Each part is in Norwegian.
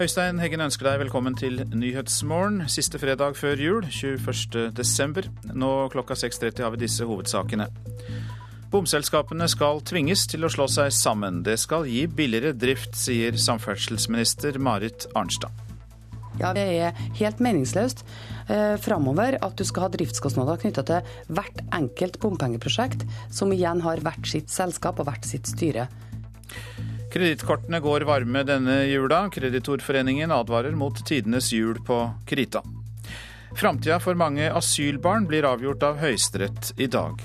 Øystein Heggen ønsker deg velkommen til Nyhetsmorgen, siste fredag før jul, 21. desember. Nå klokka 6.30 har vi disse hovedsakene. Bomselskapene skal tvinges til å slå seg sammen. Det skal gi billigere drift, sier samferdselsminister Marit Arnstad. Ja, Det er helt meningsløst eh, framover at du skal ha driftskostnader knytta til hvert enkelt bompengeprosjekt, som igjen har hvert sitt selskap og hvert sitt styre. Kredittkortene går varme denne jula. Kreditorforeningen advarer mot tidenes jul på krita. Framtida for mange asylbarn blir avgjort av Høyesterett i dag.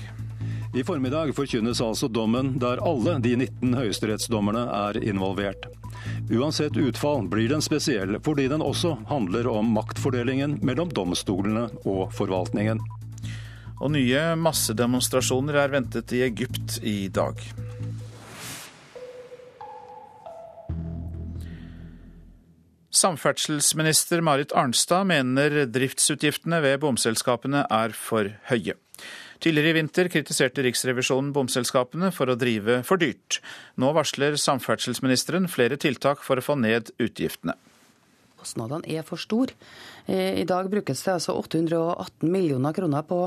I formiddag forkynnes altså dommen der alle de 19 høyesterettsdommerne er involvert. Uansett utfall blir den spesiell fordi den også handler om maktfordelingen mellom domstolene og forvaltningen. Og nye massedemonstrasjoner er ventet i Egypt i dag. Samferdselsminister Marit Arnstad mener driftsutgiftene ved bomselskapene er for høye. Tidligere i vinter kritiserte Riksrevisjonen bomselskapene for å drive for dyrt. Nå varsler samferdselsministeren flere tiltak for å få ned utgiftene. Kostnadene er for store. Eh, I dag brukes det altså 818 millioner kroner på,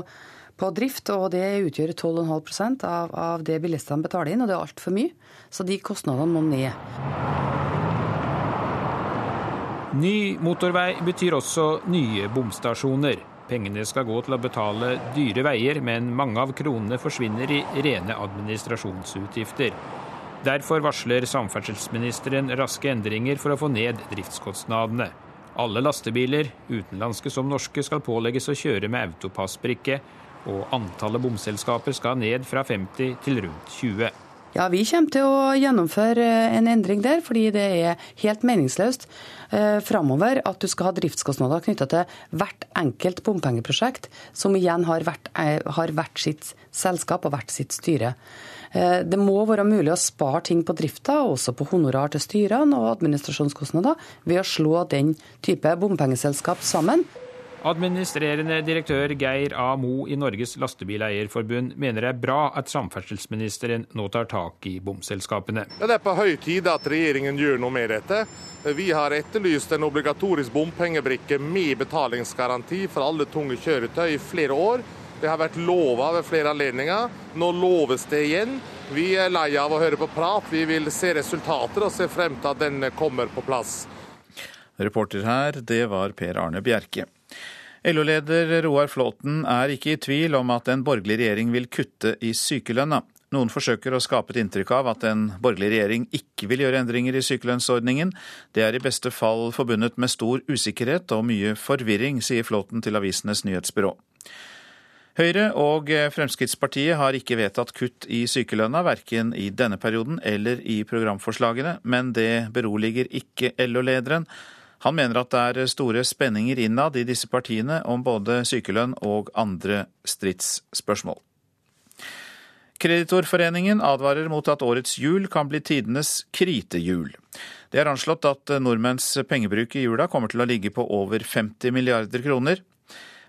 på drift, og det utgjør 12,5% av, av det bilistene betaler inn, og det er altfor mye. Så de kostnadene må ned. Ny motorvei betyr også nye bomstasjoner. Pengene skal gå til å betale dyre veier, men mange av kronene forsvinner i rene administrasjonsutgifter. Derfor varsler samferdselsministeren raske endringer for å få ned driftskostnadene. Alle lastebiler, utenlandske som norske, skal pålegges å kjøre med autopassbrikke, og antallet bomselskaper skal ned fra 50 til rundt 20. Ja, Vi kommer til å gjennomføre en endring der, fordi det er helt meningsløst eh, framover at du skal ha driftskostnader knytta til hvert enkelt bompengeprosjekt, som igjen har hvert, eh, har hvert sitt selskap og hvert sitt styre. Eh, det må være mulig å spare ting på drifta, også på honorar til styrene og administrasjonskostnader, ved å slå den type bompengeselskap sammen. Administrerende direktør Geir A. Mo i Norges Lastebileierforbund mener det er bra at samferdselsministeren nå tar tak i bomselskapene. Ja, det er på høy tid at regjeringen gjør noe med dette. Vi har etterlyst en obligatorisk bompengebrikke med betalingsgaranti for alle tunge kjøretøy i flere år. Det har vært lova ved flere anledninger. Nå loves det igjen. Vi er lei av å høre på prat. Vi vil se resultater og se frem til at den kommer på plass. Reporter her, det var Per Arne Bjerke. LO-leder Roar Flåten er ikke i tvil om at en borgerlig regjering vil kutte i sykelønna. Noen forsøker å skape et inntrykk av at en borgerlig regjering ikke vil gjøre endringer i sykelønnsordningen. Det er i beste fall forbundet med stor usikkerhet og mye forvirring, sier Flåten til Avisenes nyhetsbyrå. Høyre og Fremskrittspartiet har ikke vedtatt kutt i sykelønna, verken i denne perioden eller i programforslagene, men det beroliger ikke LO-lederen. Han mener at det er store spenninger innad i disse partiene om både sykelønn og andre stridsspørsmål. Kreditorforeningen advarer mot at årets jul kan bli tidenes kritehjul. Det er anslått at nordmenns pengebruk i jula kommer til å ligge på over 50 milliarder kroner.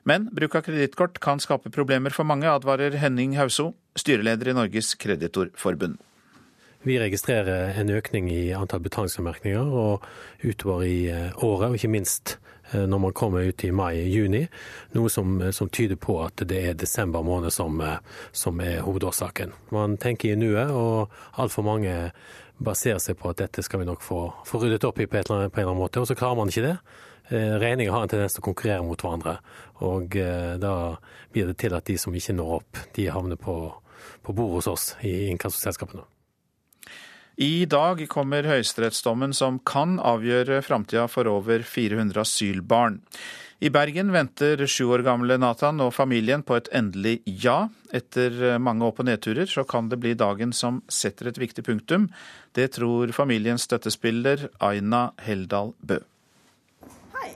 Men bruk av kredittkort kan skape problemer for mange, advarer Henning Hauso, styreleder i Norges kreditorforbund. Vi registrerer en økning i antall betalingsanmerkninger og utover i eh, året, og ikke minst eh, når man kommer ut i mai-juni. Noe som, eh, som, tyder på at det er desember måned som, som er hovedårsaken. Man tenker i nuet, og altfor mange baserer seg på at dette skal vi nok få, få ryddet opp i på, eller annet, på en eller annen måte, og så klarer man ikke det. Regninger har en tendens til å konkurrere mot hverandre, og da blir det til at de som ikke når opp, de havner på, på bordet hos oss i inkassoselskapene. I dag kommer høyesterettsdommen som kan avgjøre framtida for over 400 asylbarn. I Bergen venter sju år gamle Nathan og familien på et endelig ja. Etter mange opp- og nedturer så kan det bli dagen som setter et viktig punktum. Det tror familiens støttespiller Aina Heldal Bø. Hei.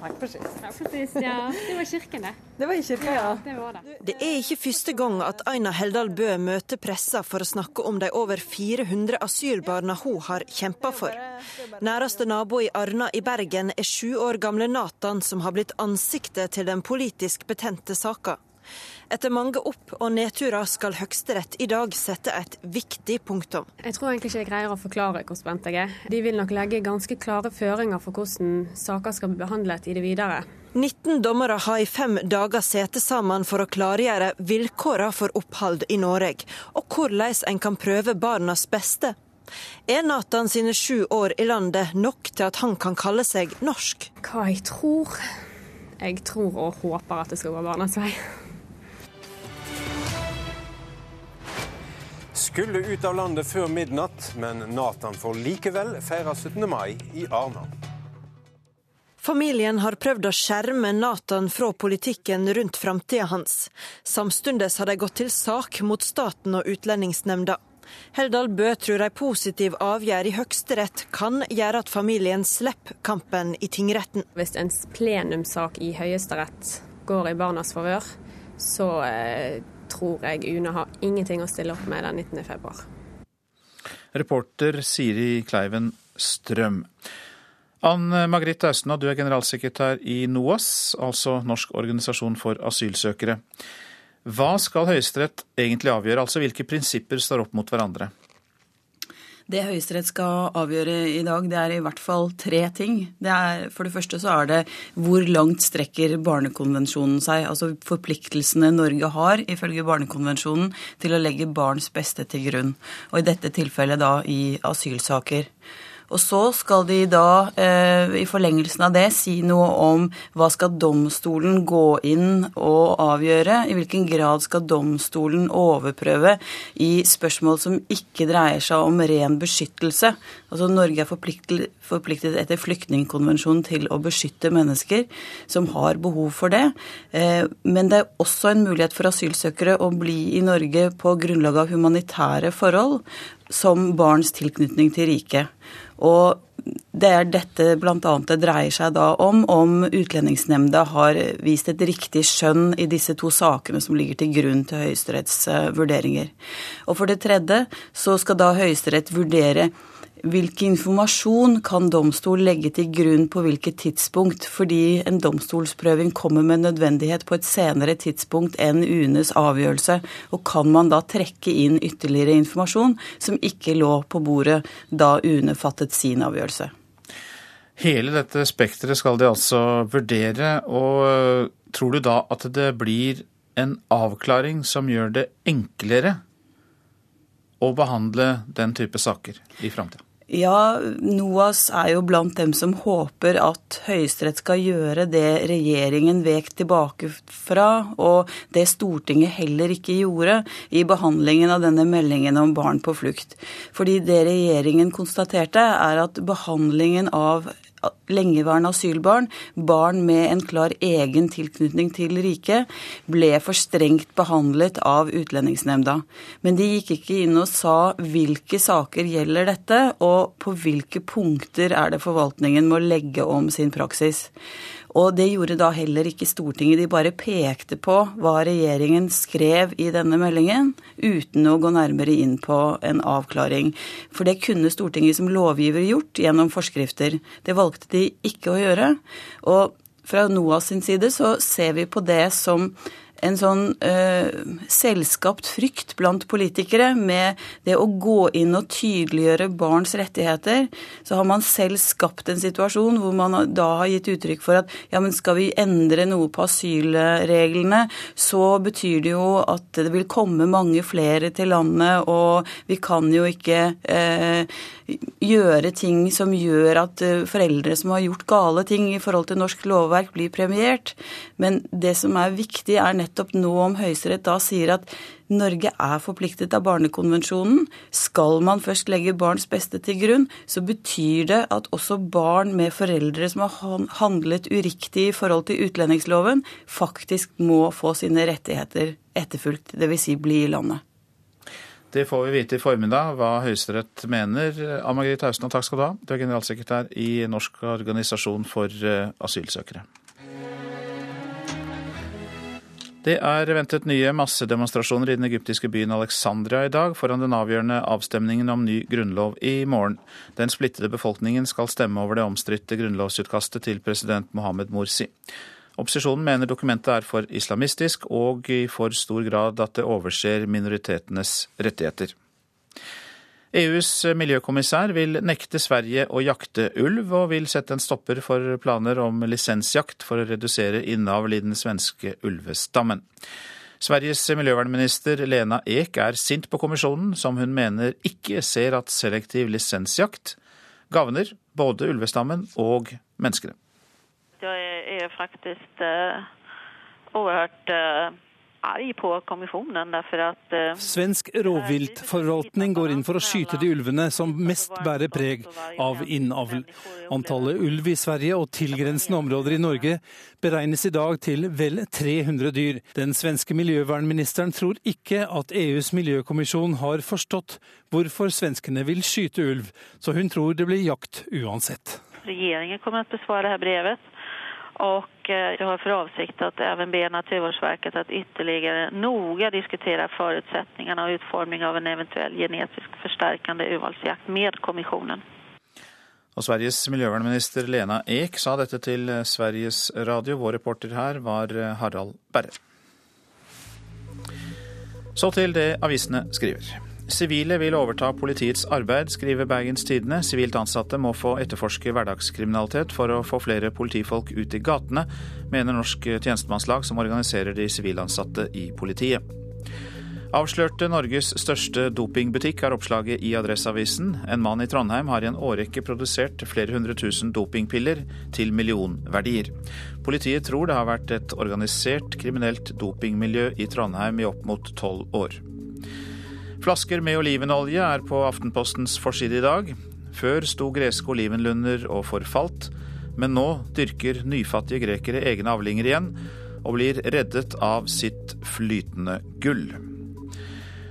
Nei, precis. Ja, precis. Ja, det var kirken, det. Det var i kirken, ja. Det, var det. det er ikke første gang at Aina Heldal Bø møter pressa for å snakke om de over 400 asylbarna hun har kjempa for. Næreste nabo i Arna i Bergen er sju år gamle Nathan, som har blitt ansiktet til den politisk betente saka. Etter mange opp- og nedturer skal Høyesterett i dag sette et viktig punktum. Jeg tror egentlig ikke jeg greier å forklare hvor spent jeg er. De vil nok legge ganske klare føringer for hvordan saker skal bli behandlet i det videre. 19 dommere har i fem dager sete sammen for å klargjøre vilkårene for opphold i Norge, og hvordan en kan prøve barnas beste. Er Nathan sine sju år i landet nok til at han kan kalle seg norsk? Hva jeg tror? Jeg tror og håper at det skal gå barnas vei. Skulle ut av landet før midnatt, men Nathan får likevel feire 17. mai i Arna. Familien har prøvd å skjerme Nathan fra politikken rundt framtida hans. Samtidig har de gått til sak mot staten og Utlendingsnemnda. Heldal Bø tror ei positiv avgjørelse i Høyesterett kan gjøre at familien slipper kampen i tingretten. Hvis en plenumssak i Høyesterett går i barnas favør, så eh, tror jeg UNE har ingenting å stille opp med den 19. februar. Reporter Siri Kleiven Strøm. Ann Margrethe Austnad, du er generalsekretær i NOAS, altså Norsk organisasjon for asylsøkere. Hva skal Høyesterett egentlig avgjøre, altså hvilke prinsipper står opp mot hverandre? Det Høyesterett skal avgjøre i dag, det er i hvert fall tre ting. Det er, for det første så er det hvor langt strekker Barnekonvensjonen seg? Altså forpliktelsene Norge har ifølge Barnekonvensjonen til å legge barns beste til grunn. Og i dette tilfellet da i asylsaker. Og så skal de da eh, i forlengelsen av det si noe om hva skal domstolen gå inn og avgjøre? I hvilken grad skal domstolen overprøve i spørsmål som ikke dreier seg om ren beskyttelse? Altså Norge er forpliktet, etter flyktningkonvensjonen til å beskytte mennesker som har behov for det. Eh, men det er også en mulighet for asylsøkere å bli i Norge på grunnlag av humanitære forhold, som barns tilknytning til riket. Og det er dette bl.a. det dreier seg da om, om Utlendingsnemnda har vist et riktig skjønn i disse to sakene som ligger til grunn til Høyesteretts vurderinger. Og for det tredje så skal da Høyesterett vurdere Hvilken informasjon kan domstol legge til grunn på hvilket tidspunkt, fordi en domstolsprøving kommer med nødvendighet på et senere tidspunkt enn UNEs avgjørelse, og kan man da trekke inn ytterligere informasjon som ikke lå på bordet da UNE fattet sin avgjørelse? Hele dette spekteret skal de altså vurdere, og tror du da at det blir en avklaring som gjør det enklere å behandle den type saker i framtida? Ja, NOAS er jo blant dem som håper at Høyesterett skal gjøre det regjeringen vek tilbake fra, og det Stortinget heller ikke gjorde i behandlingen av denne meldingen om barn på flukt. Fordi det regjeringen konstaterte, er at behandlingen av lengeværende asylbarn, barn med en klar egen tilknytning til riket, ble for strengt behandlet av Utlendingsnemnda. Men de gikk ikke inn og sa hvilke saker gjelder dette, og på hvilke punkter er det forvaltningen må legge om sin praksis. Og det gjorde da heller ikke Stortinget. De bare pekte på hva regjeringen skrev i denne meldingen, uten å gå nærmere inn på en avklaring. For det kunne Stortinget som lovgiver gjort gjennom forskrifter. Det valgte de ikke å gjøre. Og fra NOAS sin side så ser vi på det som en sånn eh, selskapt frykt blant politikere med det å gå inn og tydeliggjøre barns rettigheter. Så har man selv skapt en situasjon hvor man da har gitt uttrykk for at ja, men skal vi endre noe på asylreglene, så betyr det jo at det vil komme mange flere til landet, og vi kan jo ikke uh, gjøre ting som gjør at uh, foreldre som har gjort gale ting i forhold til norsk lovverk, blir premiert. Men det som er viktig, er nettopp nå om Høyesterett da sier at Norge er forpliktet av Barnekonvensjonen. Skal man først legge barns beste til grunn, så betyr det at også barn med foreldre som har handlet uriktig i forhold til utlendingsloven, faktisk må få sine rettigheter etterfulgt, dvs. Si bli i landet. Det får vi vite i formiddag hva Høyesterett mener. Ann Margrethe Hausland, takk skal du ha. Du er generalsekretær i Norsk organisasjon for eh, asylsøkere. Det er ventet nye massedemonstrasjoner i den egyptiske byen Alexandria i dag foran den avgjørende avstemningen om ny grunnlov i morgen. Den splittede befolkningen skal stemme over det omstridte grunnlovsutkastet til president Mohammed Morsi. Opposisjonen mener dokumentet er for islamistisk og i for stor grad at det overser minoritetenes rettigheter. EUs miljøkommissær vil nekte Sverige å jakte ulv, og vil sette en stopper for planer om lisensjakt for å redusere innavl i den svenske ulvestammen. Sveriges miljøvernminister Lena Ek er sint på kommisjonen, som hun mener ikke ser at selektiv lisensjakt gagner både ulvestammen og menneskene. Jeg er faktisk overhørt oerhört uh arg på kommisjonen. At, uh, Svensk rovviltforvaltning går inn for å skyte de ulvene som mest bærer preg av innavl. Antallet ulv i Sverige og tilgrensende områder i Norge beregnes i dag til vel 300 dyr. Den svenske miljøvernministeren tror ikke at EUs miljøkommisjon har forstått hvorfor svenskene vil skyte ulv, så hun tror det blir jakt uansett. Regjeringen kommer til å besvare dette brevet. Och jeg jag har för avsikt att även be Naturvårdsverket att ytterligare noga diskutera förutsättningarna och utformning av en eventuell genetisk förstärkande urvalsjakt med kommissionen. Og Sveriges miljøvernminister Lena Ek sa dette til Sveriges Radio. Vår reporter her var Harald Berre. Så til det avisene skriver. Sivile vil overta politiets arbeid, skriver Bergens Tidende. Sivilt ansatte må få etterforske hverdagskriminalitet for å få flere politifolk ut i gatene, mener Norsk tjenestemannslag, som organiserer de sivilansatte i politiet. Avslørte Norges største dopingbutikk, er oppslaget i Adresseavisen. En mann i Trondheim har i en årrekke produsert flere hundre tusen dopingpiller til millionverdier. Politiet tror det har vært et organisert kriminelt dopingmiljø i Trondheim i opp mot tolv år. Flasker med olivenolje er på Aftenpostens forside i dag. Før sto greske olivenlunder og forfalt, men nå dyrker nyfattige grekere egne avlinger igjen, og blir reddet av sitt flytende gull.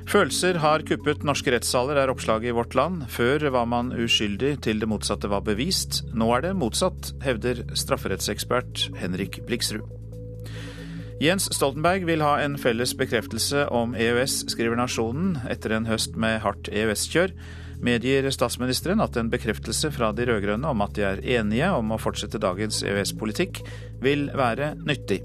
Følelser har kuppet norske rettssaler, er oppslaget i Vårt Land. Før var man uskyldig til det motsatte var bevist. Nå er det motsatt, hevder strafferettsekspert Henrik Bliksrud. Jens Stoltenberg vil ha en felles bekreftelse om EØS, skriver Nasjonen, etter en høst med hardt EØS-kjør. Medgir statsministeren at en bekreftelse fra de rød-grønne om at de er enige om å fortsette dagens EØS-politikk, vil være nyttig.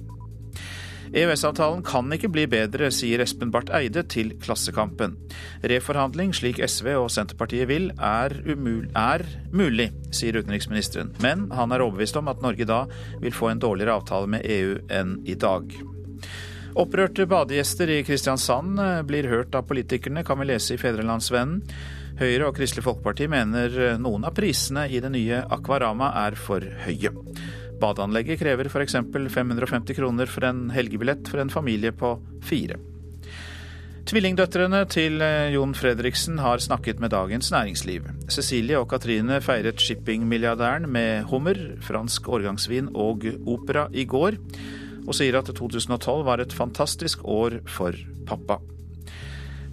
EØS-avtalen kan ikke bli bedre, sier Espen Barth Eide til Klassekampen. Reforhandling, slik SV og Senterpartiet vil, er, umul er mulig, sier utenriksministeren. Men han er overbevist om at Norge da vil få en dårligere avtale med EU enn i dag. Opprørte badegjester i Kristiansand eh, blir hørt av politikerne, kan vi lese i Fedrelandsvennen. Høyre og Kristelig Folkeparti mener eh, noen av prisene i det nye Akvarama er for høye. Badeanlegget krever f.eks. 550 kroner for en helgebillett for en familie på fire. Tvillingdøtrene til eh, Jon Fredriksen har snakket med Dagens Næringsliv. Cecilie og Katrine feiret shippingmilliardæren med hummer, fransk årgangsvin og opera i går, og sier at 2012 var et fantastisk år for pappa.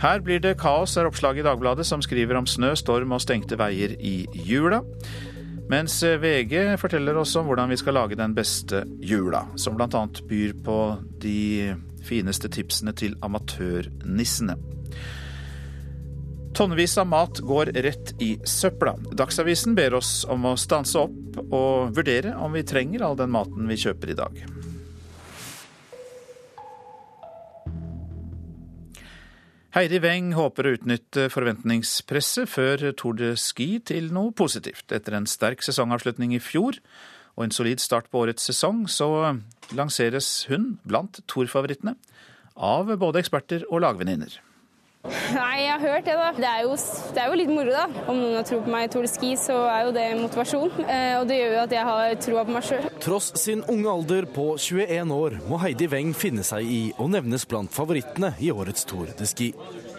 Her blir det kaos, er oppslaget i Dagbladet, som skriver om snø, storm og stengte veier i jula. Mens VG forteller oss om hvordan vi skal lage den beste jula, som bl.a. byr på de fineste tipsene til amatørnissene. Tonnevis av mat går rett i søpla. Dagsavisen ber oss om å stanse opp og vurdere om vi trenger all den maten vi kjøper i dag. Heidi Weng håper å utnytte forventningspresset før Tour de Ski til noe positivt. Etter en sterk sesongavslutning i fjor og en solid start på årets sesong, så lanseres hun blant Tour-favorittene av både eksperter og lagvenninner. Nei, jeg har hørt det, da. Det er, jo, det er jo litt moro, da. Om noen har tro på meg i Tour de Ski, så er jo det motivasjon. Eh, og det gjør jo at jeg har troa på meg sjøl. Tross sin unge alder på 21 år må Heidi Weng finne seg i å nevnes blant favorittene i årets Tour de Ski.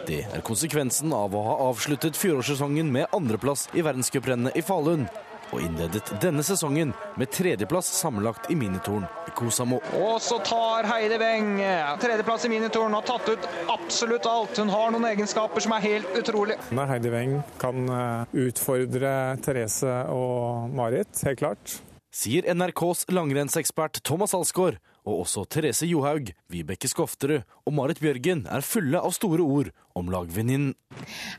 Det er konsekvensen av å ha avsluttet fjorårssesongen med andreplass i verdenscuprennet i Falun og innledet denne sesongen med tredjeplass sammenlagt i minitoren i Kosamo. Og så tar Heidi Weng tredjeplass i minitoren, har tatt ut absolutt alt. Hun har noen egenskaper som er helt utrolig. Når Heidi Weng kan eh, utfordre Therese og Marit, helt klart. Sier NRKs langrennsekspert Thomas Alsgaard og også Therese Johaug, Vibeke Skofterud og Marit Bjørgen er fulle av store ord om lagvenninnen.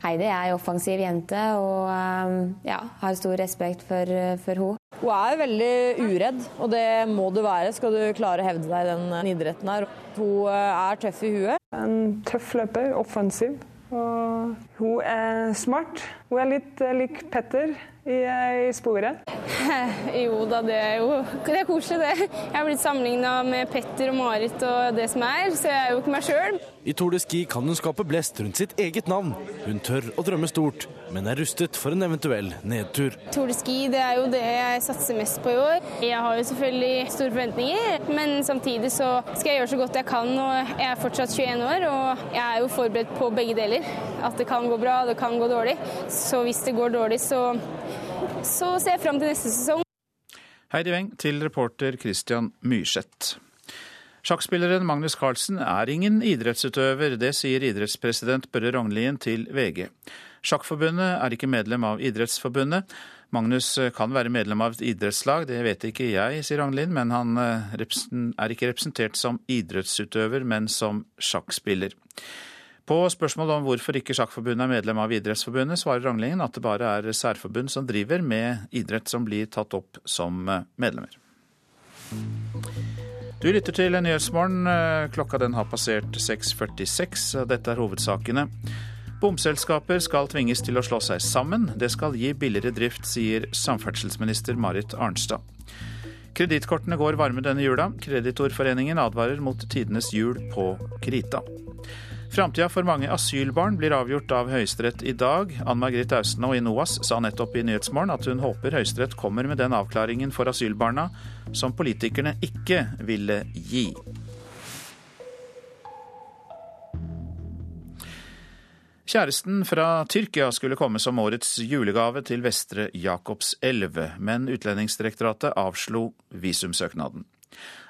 Heidi er ei offensiv jente og um, ja, har stor respekt for, for henne. Hun er veldig uredd, og det må du være skal du klare å hevde deg i den idretten her. Hun er tøff i huet. En tøff løper, offensiv. Og hun er smart. Hun er litt lik Petter i, i sporet. jo da, det er jo det er koselig, det. Jeg har blitt sammenligna med Petter og Marit og det som er, så jeg er jo ikke meg sjøl. I Tour de Ski kan hun skape blest rundt sitt eget navn. Hun tør å drømme stort, men er rustet for en eventuell nedtur. Tour de Ski det er jo det jeg satser mest på i år. Jeg har jo selvfølgelig store forventninger, men samtidig så skal jeg gjøre så godt jeg kan. og Jeg er fortsatt 21 år, og jeg er jo forberedt på begge deler. At det kan gå bra, det kan gå dårlig. Så hvis det går dårlig, så, så ser jeg fram til neste sesong. Heidi Weng til reporter Christian Myrseth. Sjakkspilleren Magnus Carlsen er ingen idrettsutøver, det sier idrettspresident Børre Rognlien til VG. Sjakkforbundet er ikke medlem av Idrettsforbundet. Magnus kan være medlem av et idrettslag, det vet ikke jeg, sier Rognlien, men han eh, er ikke representert som idrettsutøver, men som sjakkspiller. På spørsmål om hvorfor ikke Sjakkforbundet er medlem av Idrettsforbundet, svarer Ranglingen at det bare er særforbund som driver med idrett som blir tatt opp som eh, medlemmer. Du lytter til Nyhetsmorgen. Klokka den har passert 6.46. Dette er hovedsakene. Bomselskaper skal tvinges til å slå seg sammen. Det skal gi billigere drift, sier samferdselsminister Marit Arnstad. Kredittkortene går varme denne jula. Kreditorforeningen advarer mot tidenes jul på krita. Framtida for mange asylbarn blir avgjort av Høyesterett i dag. Ann Margrit Austenaa i NOAS sa nettopp i Nyhetsmorgen at hun håper Høyesterett kommer med den avklaringen for asylbarna som politikerne ikke ville gi. Kjæresten fra Tyrkia skulle komme som årets julegave til Vestre Jakobselv, men Utlendingsdirektoratet avslo visumsøknaden.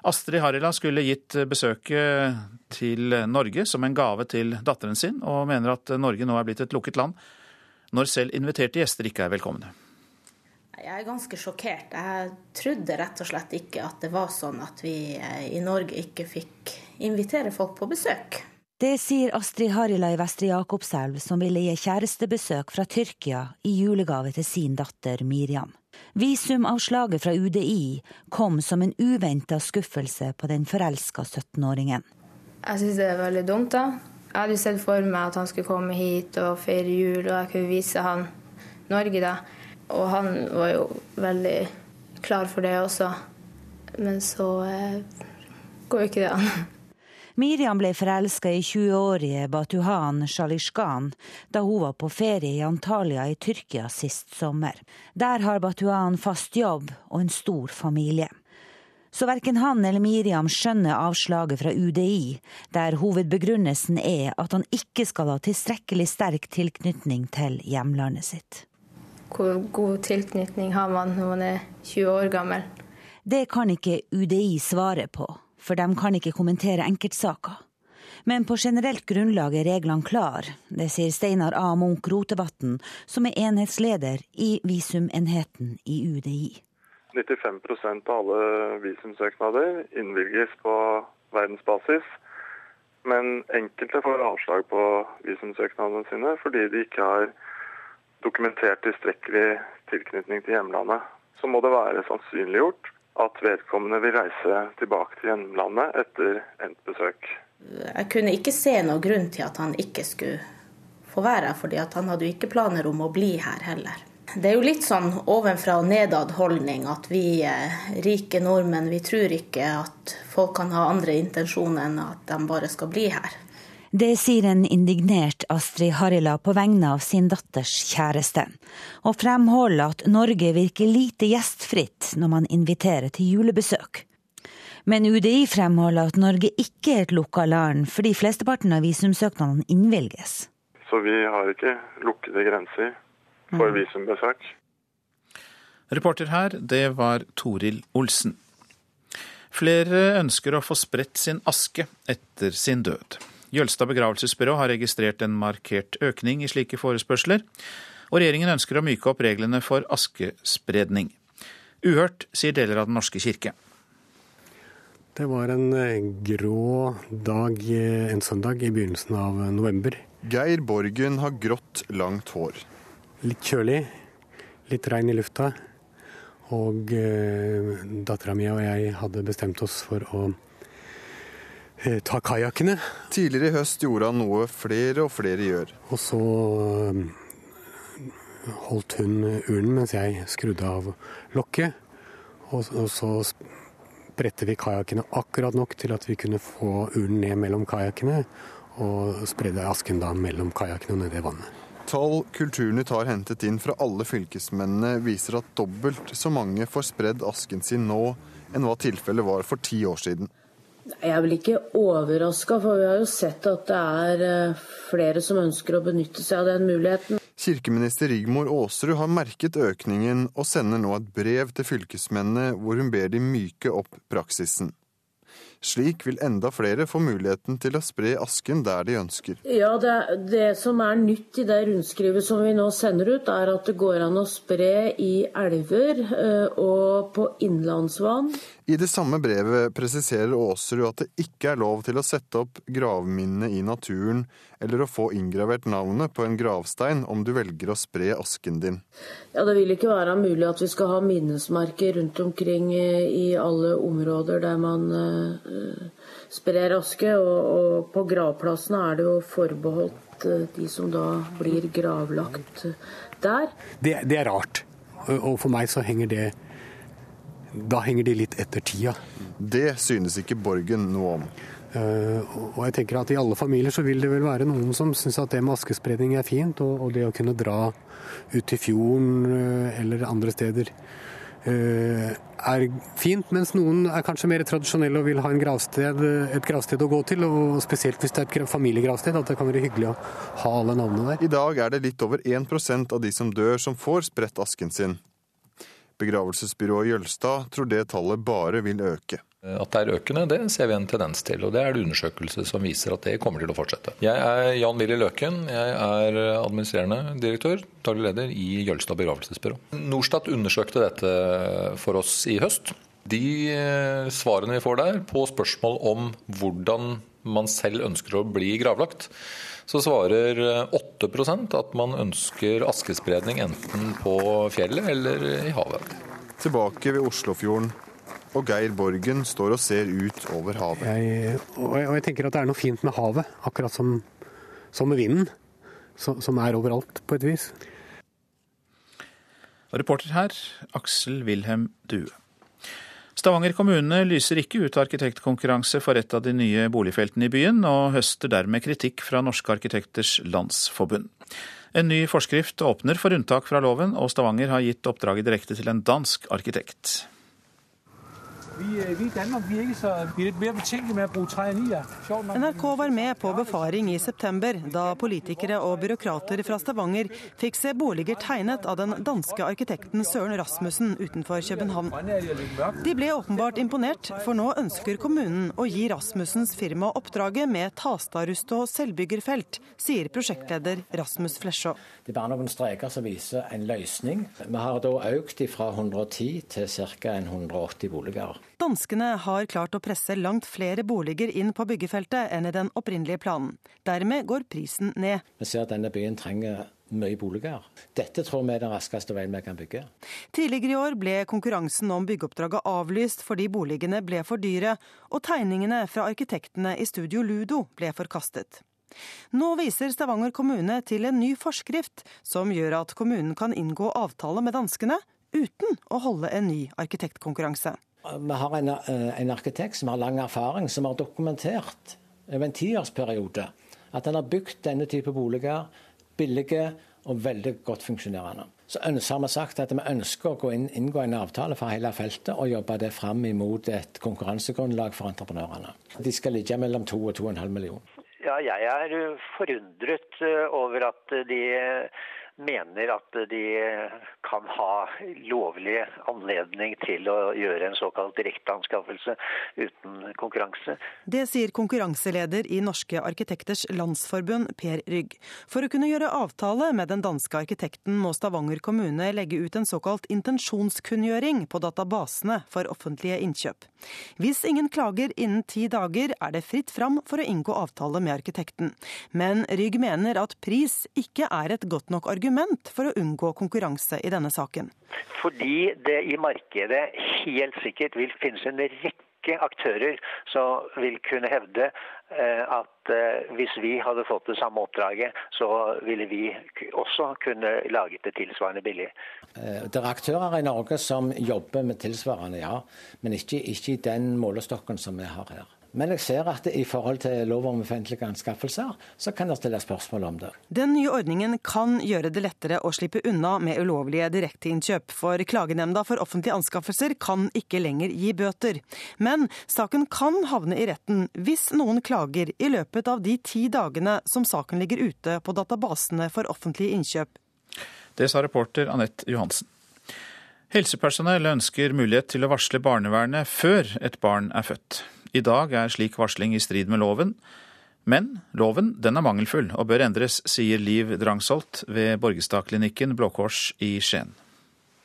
Astrid Harila skulle gitt besøket til Norge som en gave til datteren sin, og mener at Norge nå er blitt et lukket land når selv inviterte gjester ikke er velkomne. Jeg er ganske sjokkert. Jeg trodde rett og slett ikke at det var sånn at vi i Norge ikke fikk invitere folk på besøk. Det sier Astrid Harila i Vestre Jakobselv, som ville gi kjærestebesøk fra Tyrkia i julegave til sin datter Miriam. Visumavslaget fra UDI kom som en uventa skuffelse på den forelska 17-åringen. Jeg syns det er veldig dumt, da. Jeg hadde sett for meg at han skulle komme hit og feire jul, og jeg kunne vise han Norge, da. Og han var jo veldig klar for det også. Men så eh, går jo ikke det an. Miriam ble forelska i 20-årige Batuhan Shalishkan da hun var på ferie i Antalya i Tyrkia sist sommer. Der har Batuhan fast jobb og en stor familie. Så verken han eller Miriam skjønner avslaget fra UDI, der hovedbegrunnelsen er at han ikke skal ha tilstrekkelig sterk tilknytning til hjemlandet sitt. Hvor god tilknytning har man når man er 20 år gammel? Det kan ikke UDI svare på for de kan ikke kommentere enkeltsaker. Men på generelt grunnlag er reglene klar, det sier Steinar A. Munch Rotevatn, som er enhetsleder i visumenheten i UDI. 95% av alle visumsøknader innvilges på verdensbasis. Men enkelte får avslag på visumsøknadene sine fordi de ikke har dokumentert tilstrekkelig tilknytning til hjemlandet. Så må det være sannsynliggjort at vedkommende vil reise tilbake til hjemlandet etter endt besøk. Jeg kunne ikke se noen grunn til at han ikke skulle få være her, fordi han hadde jo ikke planer om å bli her heller. Det er jo litt sånn ovenfra og nedad-holdning at vi eh, rike nordmenn vi tror ikke at folk kan ha andre intensjoner enn at de bare skal bli her. Det sier en indignert Astrid Harila på vegne av sin datters kjæreste, og fremholder at Norge virker lite gjestfritt når man inviterer til julebesøk. Men UDI fremholder at Norge ikke er et lukka land, fordi flesteparten av visumsøknadene innvilges. Så vi har ikke lukkede grenser for mm. visumbesøk. Reporter her, det var Toril Olsen. Flere ønsker å få spredt sin aske etter sin død. Jølstad begravelsesbyrå har registrert en markert økning i slike forespørsler, og regjeringen ønsker å myke opp reglene for askespredning. Uhørt, sier deler av Den norske kirke. Det var en eh, grå dag en søndag i begynnelsen av november. Geir Borgen har grått, langt hår. Litt kjølig, litt regn i lufta. Og eh, dattera mi og jeg hadde bestemt oss for å ta kajakkene. Tidligere i høst gjorde han noe flere og flere gjør. Og så eh, holdt hun urnen mens jeg skrudde av lokket. Og, så spredte vi kajakkene akkurat nok til at vi kunne få urnen ned mellom kajakkene. Og spredde asken da mellom kajakkene og ned i vannet. Tall Kulturnytt har hentet inn fra alle fylkesmennene, viser at dobbelt så mange får spredd asken sin nå enn hva tilfellet var for ti år siden. Jeg er vel ikke overraska, for vi har jo sett at det er eh, flere som ønsker å benytte seg av den muligheten. Kirkeminister Rigmor Aasrud har merket økningen og sender nå et brev til fylkesmennene hvor hun ber de myke opp praksisen. Slik vil enda flere få muligheten til å spre asken der de ønsker. Ja, det, det, som er nytt i det rundskrivet som vi nå sender ut, er at det går an å spre i elver eh, og på innlandsvann. I det samme brevet presiserer Aasrud at det ikke er lov til å sette opp gravminnene i naturen eller å få inngravert navnet på en gravstein om du velger å spre asken din. Ja, Det vil ikke være mulig at vi skal ha minnesmerker rundt omkring i alle områder der man uh, sprer aske. Og, og, på gravplassene er det jo forbeholdt uh, de som da blir gravlagt der. Det, det er rart. Og for meg så henger det da henger de litt etter tida. Det synes ikke Borgen noe om. Uh, og jeg tenker at I alle familier så vil det vel være noen som syns at det med askespredning er fint, og, og, det å kunne dra ut til fjorden uh, eller andre steder uh, er fint. Mens noen er kanskje mer tradisjonelle og vil ha gravsted, et gravsted å gå til. og Spesielt hvis det er et familiegravsted, at det kan være hyggelig å ha alle navnene der. I dag er det litt over 1% av de som dør som får spredt asken sin. Begravelsesbyrået Jølstad tror det tallet bare vil øke. At det er økende, det ser vi en tendens til. og Det er det undersøkelse som viser at det kommer til å fortsette. Jeg er Jan Willy Løken. Jeg er administrerende direktør, daglig leder i Jølstad begravelsesbyrå. Norstat undersøkte dette for oss i høst. De eh, svarene vi får der på spørsmål om hvordan man selv ønsker å bli gravlagt, så svarer 8% at man ønsker askespredning enten på fjellet eller i havet. Tilbake ved Oslofjorden. Og Geir Borgen står og ser ut over havet. Jeg, og, jeg, og jeg tenker at det er noe fint med havet, akkurat som, som med vinden. som, som er overalt, på et vis. Reporter her, Aksel Wilhelm Due. Stavanger kommune lyser ikke ut arkitektkonkurranse for et av de nye boligfeltene i byen, og høster dermed kritikk fra Norske arkitekters landsforbund. En ny forskrift åpner for unntak fra loven, og Stavanger har gitt oppdraget direkte til en dansk arkitekt. Vi, øh, vi, i Danmark vi er ikke så, vi er litt mer betenkelige med å bruke traineer. NRK var med på befaring i september, da politikere og byråkrater fra Stavanger fikk se boliger tegnet av den danske arkitekten Søren Rasmussen utenfor København. De ble åpenbart imponert, for nå ønsker kommunen å gi Rasmussens firma oppdraget med Tastadrustå selvbyggerfelt, sier prosjektleder Rasmus Flesjå. Det er bare noen streker som viser en løsning. Vi har da økt fra 110 til ca. 180 boliger. Danskene har klart å presse langt flere boliger inn på byggefeltet enn i den opprinnelige planen. Dermed går prisen ned. Vi ser at denne byen trenger mye boliger. Dette tror vi er den raskeste veien vi kan bygge. Tidligere i år ble konkurransen om byggeoppdraget avlyst fordi boligene ble for dyre, og tegningene fra arkitektene i Studio Ludo ble forkastet. Nå viser Stavanger kommune til en ny forskrift som gjør at kommunen kan inngå avtale med danskene uten å holde en ny arkitektkonkurranse. Vi har en, eh, en, arkitekt som har lang erfaring, som har dokumentert over en tiårsperiode at han har bygd denne type boliger billige og veldig godt funksjonerende. Så har vi sagt at vi ønsker å inn, inngå en avtale for hele feltet og jobbe det fram imot et konkurransegrunnlag for entreprenørene. De skal ligge mellom 2 og 2,5 millioner. Ja, jeg er forundret eh, over at de mener at de kan ha lovlig anledning til å gjøre en såkalt direkteanskaffelse uten konkurranse. Det sier konkurranseleder i Norske arkitekters landsforbund, Per Rygg. For å kunne gjøre avtale med den danske arkitekten må Stavanger kommune legge ut en såkalt intensjonskunngjøring på databasene for offentlige innkjøp. Hvis ingen klager innen ti dager, er det fritt fram for å inngå avtale med arkitekten. Men Rygg mener at pris ikke er et godt nok argument argument for å unngå konkurranse i denne saken. Fordi det i markedet helt sikkert vil finnes en rekke aktører som vil kunne hevde eh, at eh, hvis vi hadde fått det samme oppdraget, så ville vi også kunne laget det tilsvarende billig. Eh, det er aktører i Norge som jobber med tilsvarende, ja. Men ikke, ikke i den målestokken som vi har her. Men jeg ser at i forhold til lov om offentlige anskaffelser, så kan det stilles spørsmål om det. Den nye ordningen kan gjøre det lettere å slippe unna med ulovlige direkteinnkjøp, for Klagenemnda for offentlige anskaffelser kan ikke lenger gi bøter. Men saken kan havne i retten hvis noen klager i løpet av de ti dagene som saken ligger ute på databasene for offentlige innkjøp. Det sa reporter Anette Johansen. Helsepersonell ønsker mulighet til å varsle barnevernet før et barn er født. I dag er slik varsling i strid med loven. Men loven den er mangelfull og bør endres, sier Liv Drangsholt ved Borgestadklinikken Blå Kors i Skien.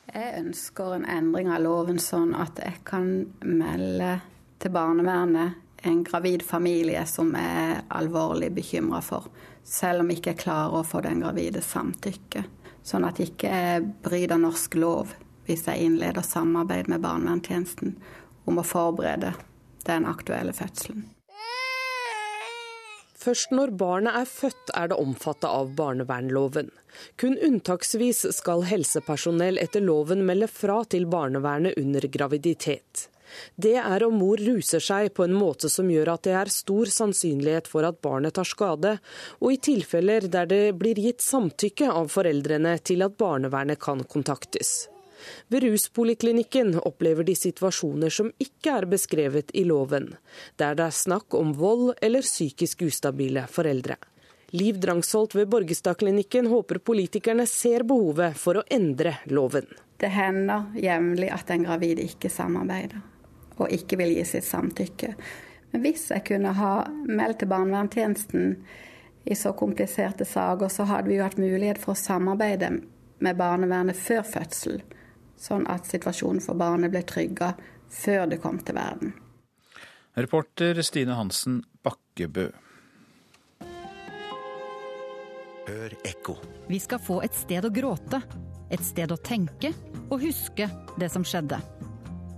Jeg ønsker en endring av loven sånn at jeg kan melde til barnevernet en gravid familie som jeg er alvorlig bekymra for, selv om jeg ikke klarer å få den gravide samtykke. Sånn at jeg ikke bryter norsk lov hvis jeg innleder samarbeid med barnevernstjenesten om å forberede den aktuelle fødselen. Først når barnet er født er det omfattet av barnevernloven. Kun unntaksvis skal helsepersonell etter loven melde fra til barnevernet under graviditet. Det er om mor ruser seg på en måte som gjør at det er stor sannsynlighet for at barnet tar skade, og i tilfeller der det blir gitt samtykke av foreldrene til at barnevernet kan kontaktes. Ved ruspoliklinikken opplever de situasjoner som ikke er beskrevet i loven, der det er snakk om vold eller psykisk ustabile foreldre. Liv Drangsholt ved Borgestadklinikken håper politikerne ser behovet for å endre loven. Det hender jevnlig at en gravid ikke samarbeider og ikke vil gi sitt samtykke. Men hvis jeg kunne ha meldt til barnevernstjenesten i så kompliserte saker, så hadde vi jo hatt mulighet for å samarbeide med barnevernet før fødsel sånn at situasjonen for barnet ble trygga før det kom til verden. Reporter Stine Hansen Bakkebø. Hør ekko. Vi skal få et sted å gråte, et sted å tenke og huske det som skjedde.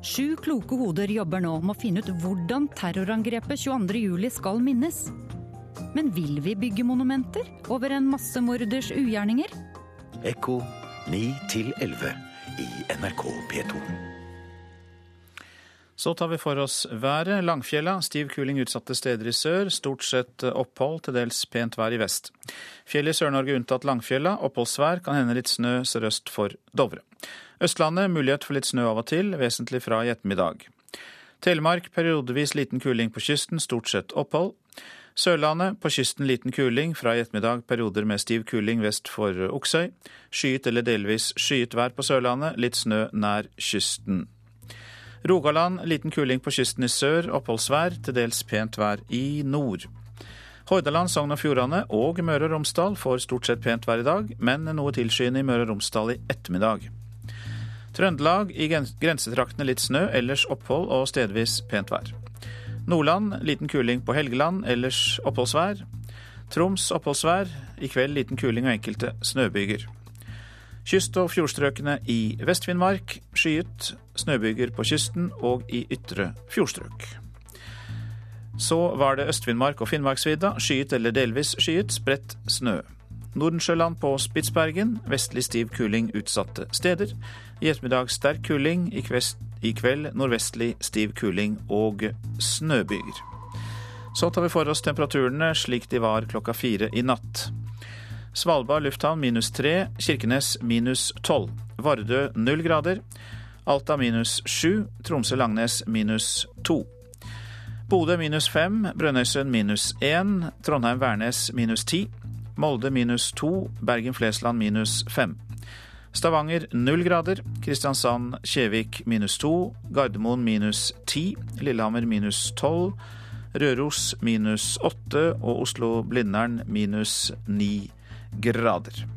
Sju kloke hoder jobber nå med å finne ut hvordan terrorangrepet 22.07 skal minnes. Men vil vi bygge monumenter over en massemorders ugjerninger? Ekko 9 11 i NRK P2. Så tar vi for oss været. Langfjella, stiv kuling utsatte steder i sør. Stort sett opphold, til dels pent vær i vest. Fjell i Sør-Norge unntatt Langfjella. Oppholdsvær, kan hende litt snø sørøst for Dovre. Østlandet mulighet for litt snø av og til, vesentlig fra i ettermiddag. Telemark periodevis liten kuling på kysten, stort sett opphold. Sørlandet på kysten liten kuling, fra i ettermiddag perioder med stiv kuling vest for Oksøy. Skyet eller delvis skyet vær på Sørlandet, litt snø nær kysten. Rogaland liten kuling på kysten i sør, oppholdsvær, til dels pent vær i nord. Hordaland, Sogn og Fjordane og Møre og Romsdal får stort sett pent vær i dag, men noe tilskyende i Møre og Romsdal i ettermiddag. Trøndelag i grensetraktene litt snø, ellers opphold og stedvis pent vær. Nordland liten kuling på Helgeland, ellers oppholdsvær. Troms oppholdsvær. I kveld liten kuling og enkelte snøbyger. Kyst- og fjordstrøkene i Vest-Finnmark skyet. Snøbyger på kysten og i ytre fjordstrøk. Så var det Øst-Finnmark og Finnmarksvidda. Skyet eller delvis skyet. Spredt snø. Nordensjøland på Spitsbergen. Vestlig stiv kuling utsatte steder. I ettermiddag sterk kuling. I kvest i kveld nordvestlig stiv kuling og snøbyger. Så tar vi for oss temperaturene slik de var klokka fire i natt. Svalbard lufthavn minus tre, Kirkenes minus tolv. Vardø null grader. Alta minus sju, Tromsø-Langnes minus to. Bodø minus fem, Brønnøysund minus én, Trondheim-Værnes minus ti. Molde minus to, Bergen-Flesland minus fem. Stavanger null grader. Kristiansand-Kjevik minus to. Gardermoen minus ti. Lillehammer minus tolv. Røros minus åtte. Og Oslo-Blindern minus ni grader.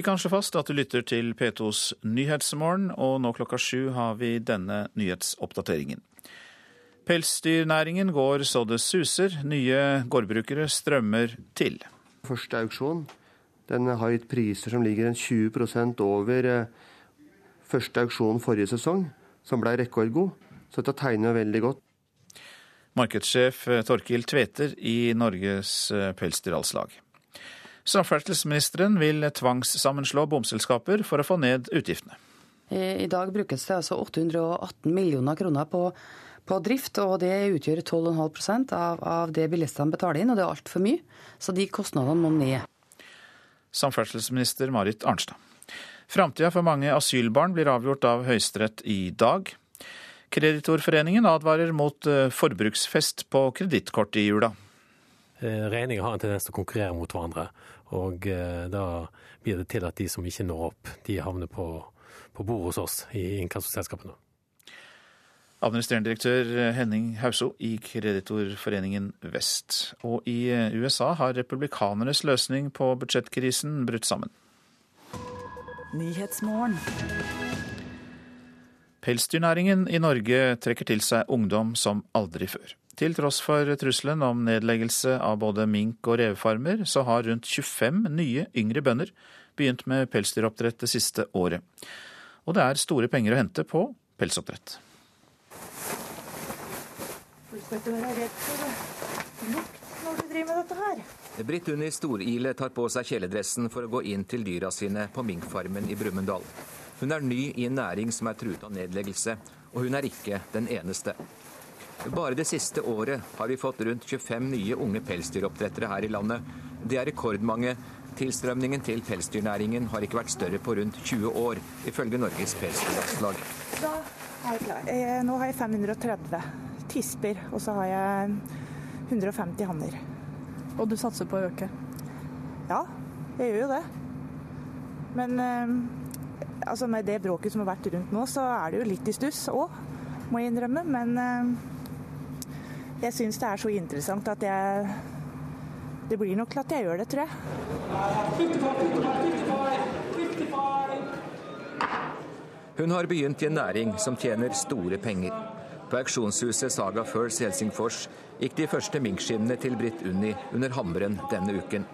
Vi kan slå fast at du lytter til P2s Nyhetsmorgen, og nå klokka sju har vi denne nyhetsoppdateringen. Pelsdyrnæringen går så det suser. Nye gårdbrukere strømmer til. Første auksjon den har gitt priser som ligger en 20 over eh, første auksjon forrige sesong, som ble rekordgod. Så dette tegner veldig godt. Markedssjef Torkil Tveter i Norges eh, Pelsdyralslag. Samferdselsministeren vil tvangssammenslå bomselskaper for å få ned utgiftene. I dag brukes det altså 818 millioner kroner på, på drift, og det utgjør 12,5% av, av det bilistene betaler inn, og det er altfor mye. Så de kostnadene må ned. Samferdselsminister Marit Arnstad. Framtida for mange asylbarn blir avgjort av Høyesterett i dag. Kreditorforeningen advarer mot eh, forbruksfest på kredittkort i jula. Eh, regninger har en tendens til å konkurrere mot hverandre. Og eh, da blir det til at de som ikke når opp, de havner på, på bordet hos oss i inkassoselskapene. Administrerende direktør Henning Hauso i Kreditorforeningen Vest. Og i USA har republikanernes løsning på budsjettkrisen brutt sammen. Pelsdyrnæringen i Norge trekker til seg ungdom som aldri før. Til tross for trusselen om nedleggelse av både mink- og revefarmer, så har rundt 25 nye yngre bønder begynt med pelsdyroppdrett det siste året. Og det er store penger å hente på pelsoppdrett. Du skal ikke være redd for lukt når du driver med dette her. Britt Unni Storile tar på seg kjeledressen for å gå inn til dyra sine på minkfarmen i Brumunddal. Hun er ny i en næring som er truet av nedleggelse, og hun er ikke den eneste. Bare det siste året har vi fått rundt 25 nye unge pelsdyroppdrettere her i landet. Det er rekordmange. Tilstrømningen til pelsdyrnæringen har ikke vært større på rundt 20 år, ifølge Norges Pelsdyrlandslag. Da er jeg klar. Jeg, nå har jeg 530 tisper, og så har jeg 150 hanner. Og du satser på å øke? Ja, jeg gjør jo det. Men eh, altså med det bråket som har vært rundt nå, så er det jo litt i stuss òg, må jeg innrømme. Men eh, jeg syns det er så interessant at jeg Det blir nok at jeg gjør det, tror jeg. Hun har begynt i en næring som tjener store penger. På auksjonshuset Saga First Helsingfors gikk de første minkskinnene til Britt Unni under hammeren denne uken.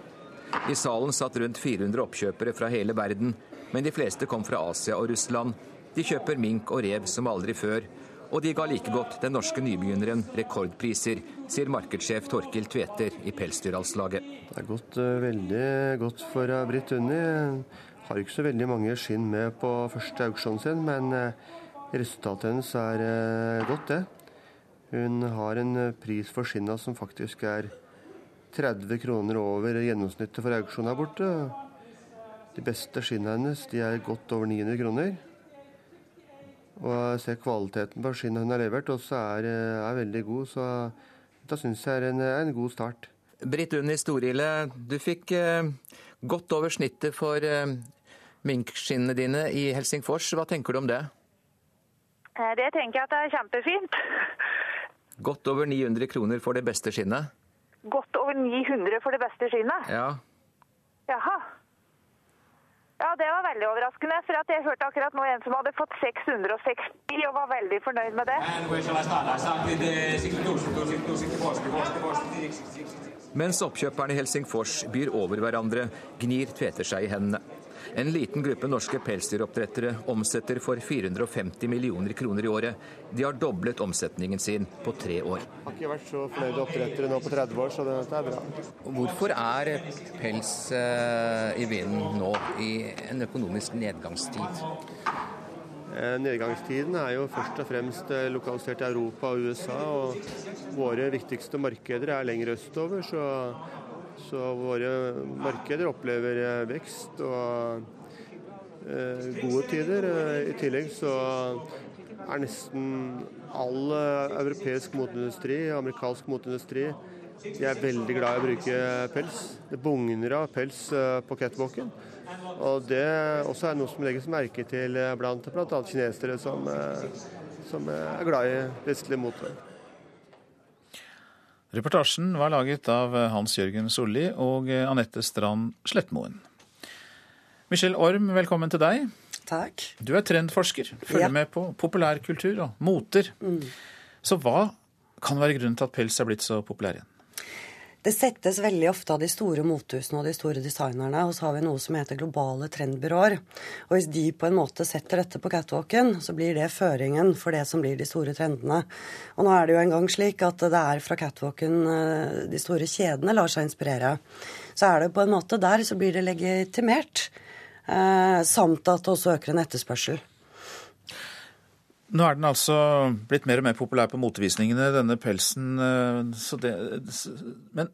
I salen satt rundt 400 oppkjøpere fra hele verden, men de fleste kom fra Asia og Russland. De kjøper mink og rev som aldri før, og de ga like godt den norske nybegynneren rekordpriser, sier markedssjef Torkil Tveter i Pelsdyralslaget. Det er gått uh, veldig godt for uh, Britt Unni. Har ikke så veldig mange skinn med på første auksjonen sin, men uh, resultatet hennes er godt, det. Hun har en pris for skinna som faktisk er 30 kroner over gjennomsnittet for auksjonen her borte. De beste skinnene hennes de er godt over 900 kroner. Og jeg ser kvaliteten på skinnet hun har levert, også er, er veldig god. Så dette syns jeg er en, en, god start. Britt Unni Storile, du fikk eh, godt over snittet for eh, minkskinnene dine i Helsingfors. Hva tenker du om det? Det tenker jeg at det er kjempefint. Godt over 900 kroner for det beste skinnet? Godt over 900 for det beste skinnet? Ja. Jaha. Ja, det var veldig overraskende. For jeg hørte akkurat nå en som hadde fått 660 og var veldig fornøyd med det. Mens oppkjøperne i Helsingfors byr over hverandre, gnir Tveter seg i hendene. En liten gruppe norske pelsdyroppdrettere omsetter for 450 millioner kroner i året. De har doblet omsetningen sin på tre år. Jeg har ikke vært så fornøyde oppdrettere nå på 30 år, så dette er bra. Hvorfor er pels i vinden nå, i en økonomisk nedgangstid? Nedgangstiden er jo først og fremst lokalisert i Europa og USA, og våre viktigste markeder er lenger østover. så så våre markeder opplever vekst og eh, gode tider. I tillegg så er nesten all europeisk moteindustri, amerikansk moteindustri, de er veldig glad i å bruke pels. Det bugner av pels på catwalken. Og det også er noe som legges merke til blant bl.a. kinesere som, som er glad i vestlig mote. Reportasjen var laget av Hans Jørgen Solli og Anette Strand Slettmoen. Michelle Orm, velkommen til deg. Takk. Du er trendforsker, følger Ja. med på populærkultur og moter. Mm. Så hva kan være grunnen til at pels er blitt så populær igjen? Det settes veldig ofte av de store motehusene og de store designerne, og så har vi noe som heter globale trendbyråer. Og hvis de på en måte setter dette på catwalken, så blir det føringen for det som blir de store trendene. Og nå er det jo engang slik at det er fra catwalken eh, de store kjedene lar seg inspirere. Så er det på en måte der så blir det legitimert. Eh, samt at det også øker en etterspørsel. Nå er den altså blitt mer og mer populær på motevisningene, denne pelsen. eh, det, men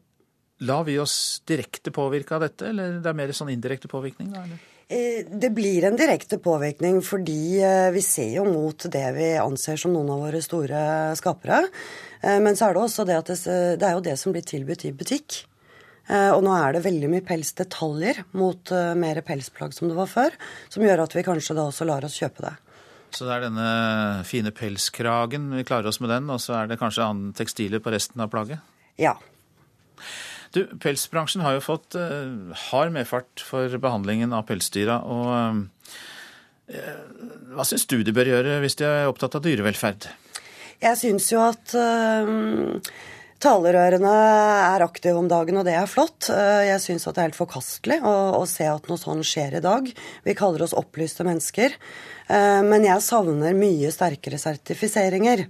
lar vi oss direkte påvirke av dette, eller det er mer sånn indirekte påvirkning? Da, eller? Eh, Det blir en direkte påvirkning fordi eh, vi ser jo mot det vi anser som noen av våre store skapere. Men så er det også det at det, det er jo det som blir tilbudt i butikk. Og nå er det veldig mye pelsdetaljer mot mer pelsplagg som det var før, som gjør at vi kanskje da også lar oss kjøpe det. Så det er denne fine pelskragen, vi klarer oss med den, og så er det kanskje annen tekstiler på resten av plagget? Ja. Du, Pelsbransjen har jo fått uh, hard medfart for behandlingen av pelsdyra. og Uh, Hva syns du de bør gjøre hvis de er opptatt av dyrevelferd? Jeg syns jo at uh, talerørene er aktive om dagen, og det er flott. Uh, jeg syns at det er helt forkastelig å, å, se at noe sånt skjer i dag. Vi kaller oss opplyste mennesker. Uh, men jeg savner mye sterkere sertifiseringer.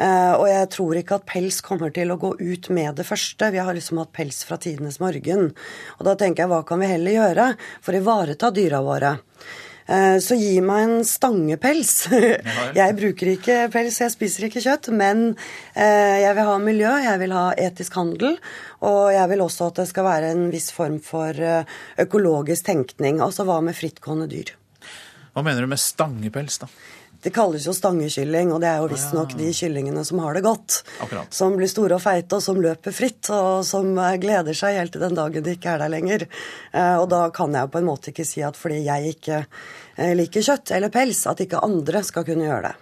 Uh, og jeg tror ikke at pels kommer til å gå ut med det første. Vi har liksom hatt pels fra tidenes morgen. Og da tenker jeg hva kan vi heller gjøre for å ivareta dyra våre? Så gi meg en stangepels. Jeg bruker ikke pels, jeg spiser ikke kjøtt, men jeg vil ha miljø, jeg vil ha etisk handel, og jeg vil også at det skal være en viss form for økologisk tenkning. Altså hva med frittgående dyr? Hva mener du med stangepels, da? Det kalles jo stangekylling, og det er jo visstnok de kyllingene som har det godt. Akkurat. Som blir store og feite, og som løper fritt, og som gleder seg helt til den dagen de ikke er der lenger. Og da kan jeg jo på en måte ikke si at fordi jeg ikke liker kjøtt eller pels, at ikke andre skal kunne gjøre det.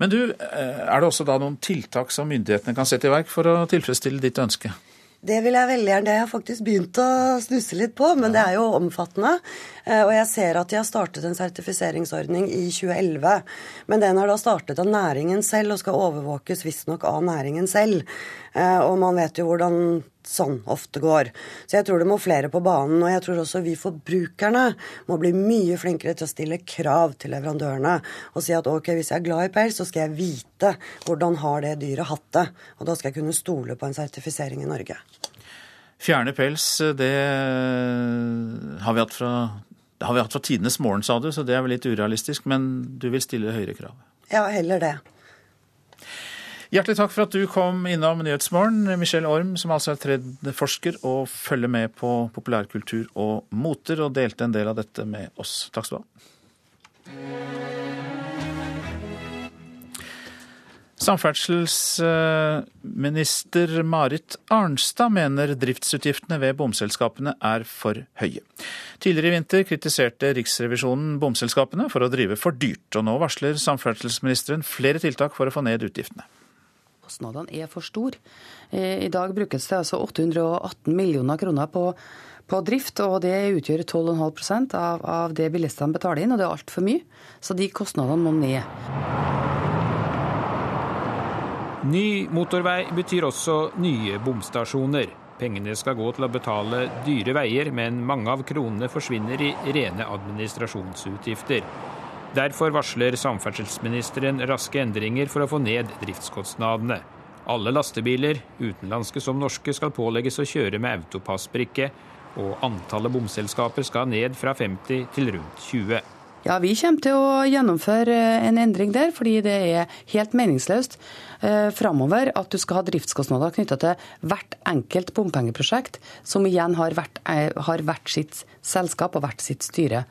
Men du, er det også da noen tiltak som myndighetene kan sette i verk for å tilfredsstille ditt ønske? Det vil jeg veldig gjerne. Det har jeg faktisk begynt å snusse litt på, men det er jo omfattende. Og jeg ser at de har startet en sertifiseringsordning i 2011. Men den har da startet av næringen selv og skal overvåkes visstnok av næringen selv. Og man vet jo hvordan sånn ofte går. Så jeg tror det må flere på banen. Og jeg tror også vi forbrukerne må bli mye flinkere til å stille krav til leverandørene. Og si at ok, hvis jeg er glad i pels, så skal jeg vite hvordan har det dyret hatt det. Og da skal jeg kunne stole på en sertifisering i Norge. Fjerne pels, det har vi hatt fra det har vi hatt fra tidenes morgen, sa du, så det er vel litt urealistisk. Men du vil stille høyere krav? Ja, heller det. Hjertelig takk for at du kom innom Nyhetsmorgen, Michelle Orm, som altså er trendforsker og følger med på populærkultur og moter, og delte en del av dette med oss. Takk skal du ha. Samferdselsminister Marit Arnstad mener driftsutgiftene ved bomselskapene er for høye. Tidligere i vinter kritiserte Riksrevisjonen bomselskapene for å drive for dyrt, og nå varsler samferdselsministeren flere tiltak for å få ned utgiftene. Kostnadene er for store. I dag brukes det altså 818 millioner kroner på, på drift, og det utgjør 12,5% av, av det bilistene betaler inn, og det er altfor mye. Så de kostnadene må ned. Ny motorvei betyr også nye bomstasjoner. Pengene skal gå til å betale dyre veier, men mange av kronene forsvinner i rene administrasjonsutgifter. Derfor varsler samferdselsministeren raske endringer for å få ned driftskostnadene. Alle lastebiler, utenlandske som norske, skal pålegges å kjøre med autopassbrikke, og antallet bomselskaper skal ned fra 50 til rundt 20. Ja, Vi kommer til å gjennomføre en endring der, fordi det er helt meningsløst eh, framover at du skal ha driftskostnader knytta til hvert enkelt bompengeprosjekt, som igjen har hvert, har hvert sitt selskap og hvert sitt styre.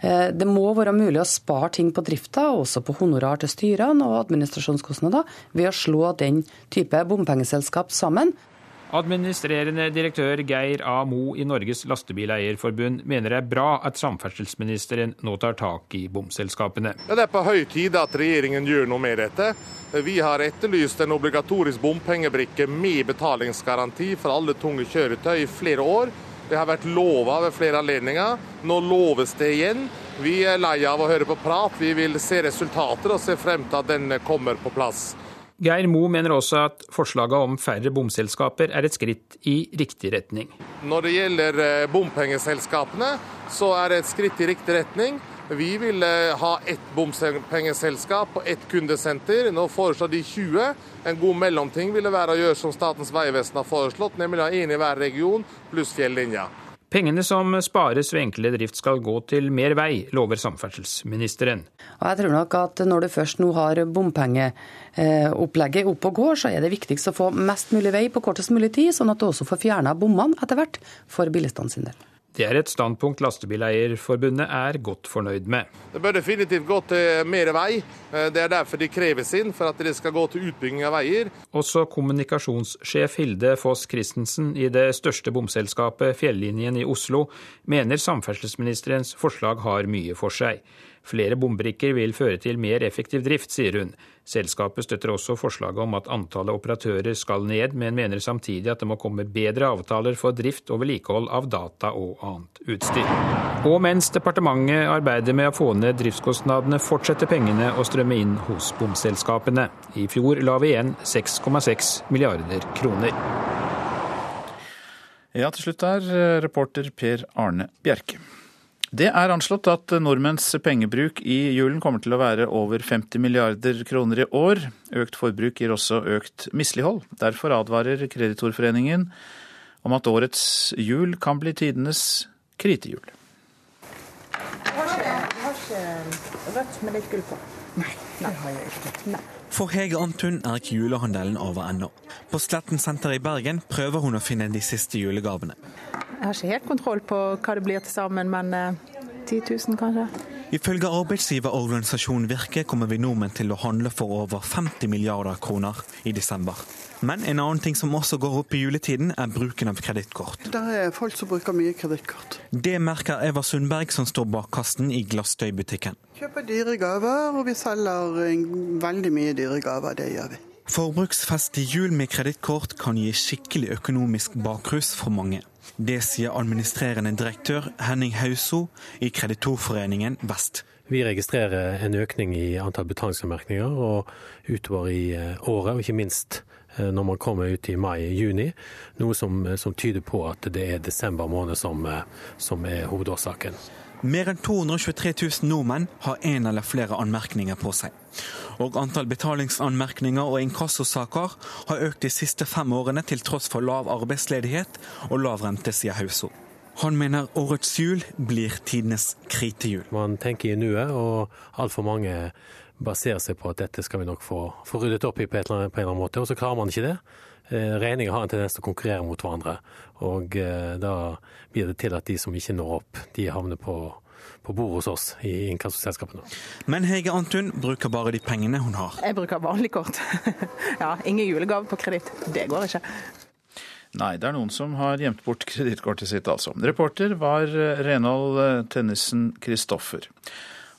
Eh, det må være mulig å spare ting på drifta, også på honorar til styrene og administrasjonskostnader, ved å slå den type bompengeselskap sammen. Administrerende direktør Geir A. Mo i Norges Lastebileierforbund mener det er bra at samferdselsministeren nå tar tak i bomselskapene. Ja, det er på høy tid at regjeringen gjør noe med dette. Vi har etterlyst en obligatorisk bompengebrikke med betalingsgaranti for alle tunge kjøretøy i flere år. Det har vært lova ved flere anledninger. Nå loves det igjen. Vi er lei av å høre på prat. Vi vil se resultater og se frem til at den kommer på plass. Geir Mo mener også at forslaget om færre bomselskaper er et skritt i riktig retning. Når det gjelder eh, bompengeselskapene, så er det et skritt i riktig retning. Vi vil eh, ha ett bompengeselskap og ett kundesenter. Nå foreslår de 20. En god mellomting ville være å gjøre som Statens vegvesen har foreslått, nemlig å ha én i hver region pluss fjellinja. Pengene som spares ved enklere drift skal gå til mer vei, lover samferdselsministeren. Og jeg tror nok at Når du først nå har bompengeopplegget opp og går, så er det viktigst å få mest mulig vei på kortest mulig tid, sånn at du også får fjerna bommene etter hvert for bilistene sin del. Det er et standpunkt Lastebileierforbundet er godt fornøyd med. Det bør definitivt gå til mer vei. Det er derfor de kreves inn, for at det skal gå til utbygging av veier. Også kommunikasjonssjef Hilde Foss Christensen i det største bomselskapet Fjellinjen i Oslo mener samferdselsministerens forslag har mye for seg. Flere bombrikker vil føre til mer effektiv drift, sier hun. Selskapet støtter også forslaget om at antallet operatører skal ned, men mener samtidig at det må komme bedre avtaler for drift og vedlikehold av data og annet utstyr. Og mens departementet arbeider med å få ned driftskostnadene, fortsetter pengene å strømme inn hos bomselskapene. I fjor la vi igjen 6,6 milliarder kroner. Ja, til slutt er reporter Per Arne Bjerke. Det er anslått at nordmenns pengebruk i julen kommer til å være over 50 milliarder kroner i år. Økt forbruk gir også økt mislighold. Derfor advarer Kreditorforeningen om at årets jul kan bli tidenes kritehjul. Jeg har ikke rødt med litt gull på. Nei, det har jeg ikke. Nei. For Hege Antun er ikke julehandelen over ennå. På Sletten senter i Bergen prøver hun å finne de siste julegavene. Jeg har ikke helt kontroll på hva det blir til sammen, men eh, 10 000 kanskje. Ifølge arbeidsgiverorganisasjonen Virke kommer vi nordmenn til å handle for over 50 milliarder kroner i desember. Men en annen ting som også går opp i juletiden, er bruken av kredittkort. Det er folk som bruker mye kredittkort. Det merker Eva Sundberg, som står bak kassen i glassdøybutikken. Kjøper dyre gaver, og vi selger veldig mye dyre gaver. Det gjør vi. Forbruksfest i jul med kredittkort kan gi skikkelig økonomisk bakrus for mange. Det sier administrerende direktør Henning Hauso i Kreditorforeningen Vest. Vi registrerer en økning i antall betalingsanmerkninger og utover i året, og ikke minst når man kommer ut i mai-juni. Noe som, som, tyder på at det er desember måned som, som er hovedårsaken. Mer enn 223 000 nordmenn har én eller flere anmerkninger på seg. Og antall betalingsanmerkninger og inkassosaker har økt de siste fem årene til tross for lav arbeidsledighet og lav rente, sier Hauso. Han mener årets jul blir tidenes kritehjul. Man tenker i nuet, og altfor mange baserer seg på at dette skal vi nok få, få ryddet opp i på, en eller annen måte, og så klarer man ikke det. Regninger har en tendens til å konkurrere mot hverandre, og da blir det til at de som ikke når opp, de havner på, på bordet hos oss i inkassoselskapene. Men Hege Antun bruker bare de pengene hun har. Jeg bruker vanlig kort. ja, ingen julegave på kreditt. Det går ikke. Nei, det er noen som har gjemt bort kredittkortet sitt, altså. Reporter var Renhold Tennisen Kristoffer.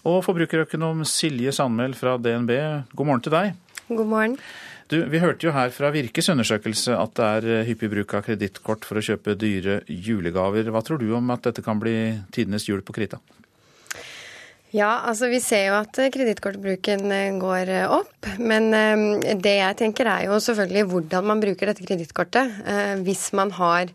Og forbrukerøkonom Silje Sandmæl fra DNB, god morgen til deg. God morgen. Du, Vi hørte jo her fra Virkes undersøkelse at det er hyppig bruk av kredittkort for å kjøpe dyre julegaver. Hva tror du om at dette kan bli tidenes jul på krita? Ja, altså vi ser jo at kredittkortbruken går opp. Men det jeg tenker er jo selvfølgelig hvordan man bruker dette kredittkortet. Hvis man har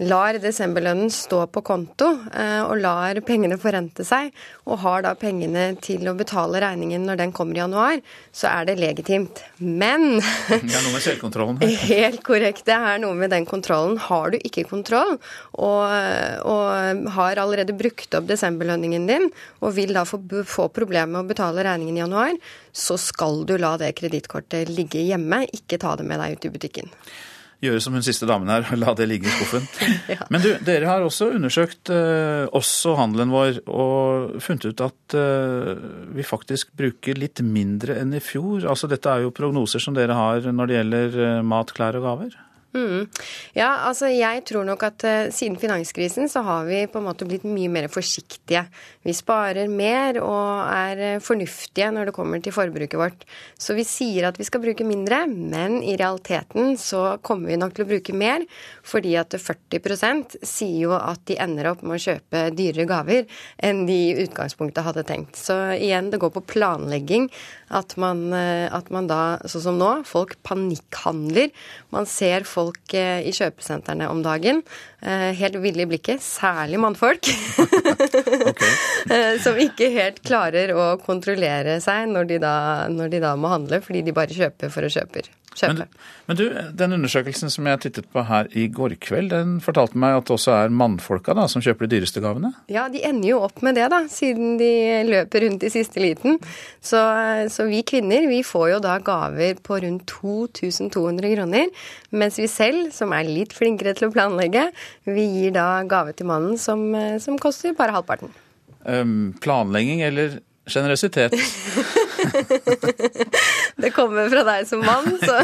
lar desemberlønnen stå på konto og lar pengene forrente seg, og har da pengene til å betale regningen når den kommer i januar, så er det legitimt. Men Det er noe med selvkontrollen. Helt korrekt. Det er noe med den kontrollen. Har du ikke kontroll, og, og har allerede brukt opp desemberlønningen din, og vil da få, få problemer med å betale regningen i januar, så skal du la det kredittkortet ligge hjemme, ikke ta det med deg ut i butikken gjøre som hun siste damen her, la det ligge i skuffen. ja. Men du, dere har også undersøkt eh, og handelen vår og funnet ut at eh, vi faktisk bruker litt mindre enn i fjor. Altså Dette er jo prognoser som dere har når det gjelder eh, mat, klær og gaver? Mm. Ja, altså jeg tror nok at uh, siden finanskrisen så har vi på en måte blitt mye mer forsiktige. Vi sparer mer og er uh, fornuftige når det kommer til forbruket vårt. Så vi sier at vi skal bruke mindre, men i realiteten så kommer vi nok til å bruke mer, fordi at 40% sier jo at de ender opp med å kjøpe dyrere gaver enn de i utgangspunktet hadde tenkt. Så igjen, det går på planlegging. At man, uh, at man da, sånn som nå, folk panikkhandler. Man ser folk folk eh, i kjøpesentrene om dagen. Eh, helt ville i blikket, særlig mannfolk. Eh, som ikke helt klarer å kontrollere seg når de, da, når de da må handle, fordi de bare kjøper for å kjøpe. Men, men, du, den undersøkelsen som jeg tittet på her i går kveld, den fortalte meg at det også er mannfolka da, som kjøper de dyreste gavene? Ja, de ender jo opp med det, da, siden de løper rundt i siste liten. Så, så vi kvinner, vi får jo da gaver på rundt 2200 kroner. Mens vi selv, som er litt flinkere til å planlegge, vi gir da gave til mannen som, som koster bare halvparten. Um, planlegging eller Sjenerøsitet. det kommer fra deg som mann, så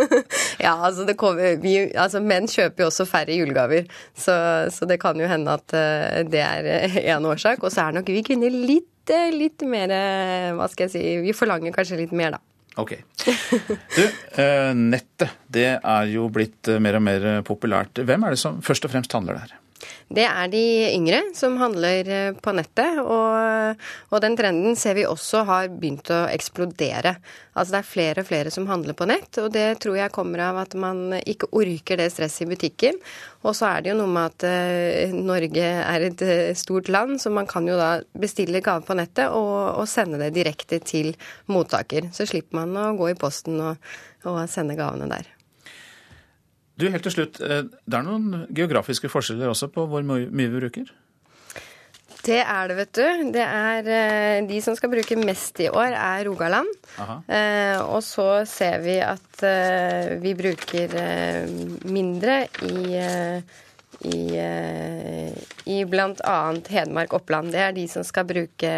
Ja, altså, det kommer, vi, altså Menn kjøper jo også færre julegaver, så, så det kan jo hende at uh, det er én årsak. Og så er nok vi kvinner litt, eh, litt mer eh, Hva skal jeg si Vi forlanger kanskje litt mer, da. Ok. Du, nettet det er jo blitt mer og mer populært. Hvem er det som først og fremst handler der? Det er de yngre som handler eh, på nettet, og, og, den trenden ser vi også har begynt å eksplodere. Altså det er flere og flere som handler på nett, og det tror jeg kommer av at man ikke orker det stresset i butikken. Og så er det jo noe med at uh, Norge er et uh, stort land, så man kan jo da bestille gave på nettet og, og, sende det direkte til mottaker. Så slipper man å gå i posten og, og sende gavene der. Du, helt til slutt, eh, Det er noen geografiske forskjeller også på hvor mye vi bruker? Det er det, vet du. Det er eh, De som skal bruke mest i år, er Rogaland. Eh, og så ser vi at eh, vi bruker eh, mindre i, eh, i, i bl.a. Hedmark Oppland. Det er de som skal bruke,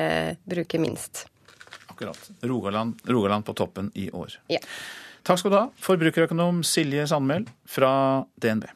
bruke minst. Akkurat. Rogaland, Rogaland på toppen i år. Ja. Takk skal du ha, forbrukerøkonom Silje Sandmæl fra DNB.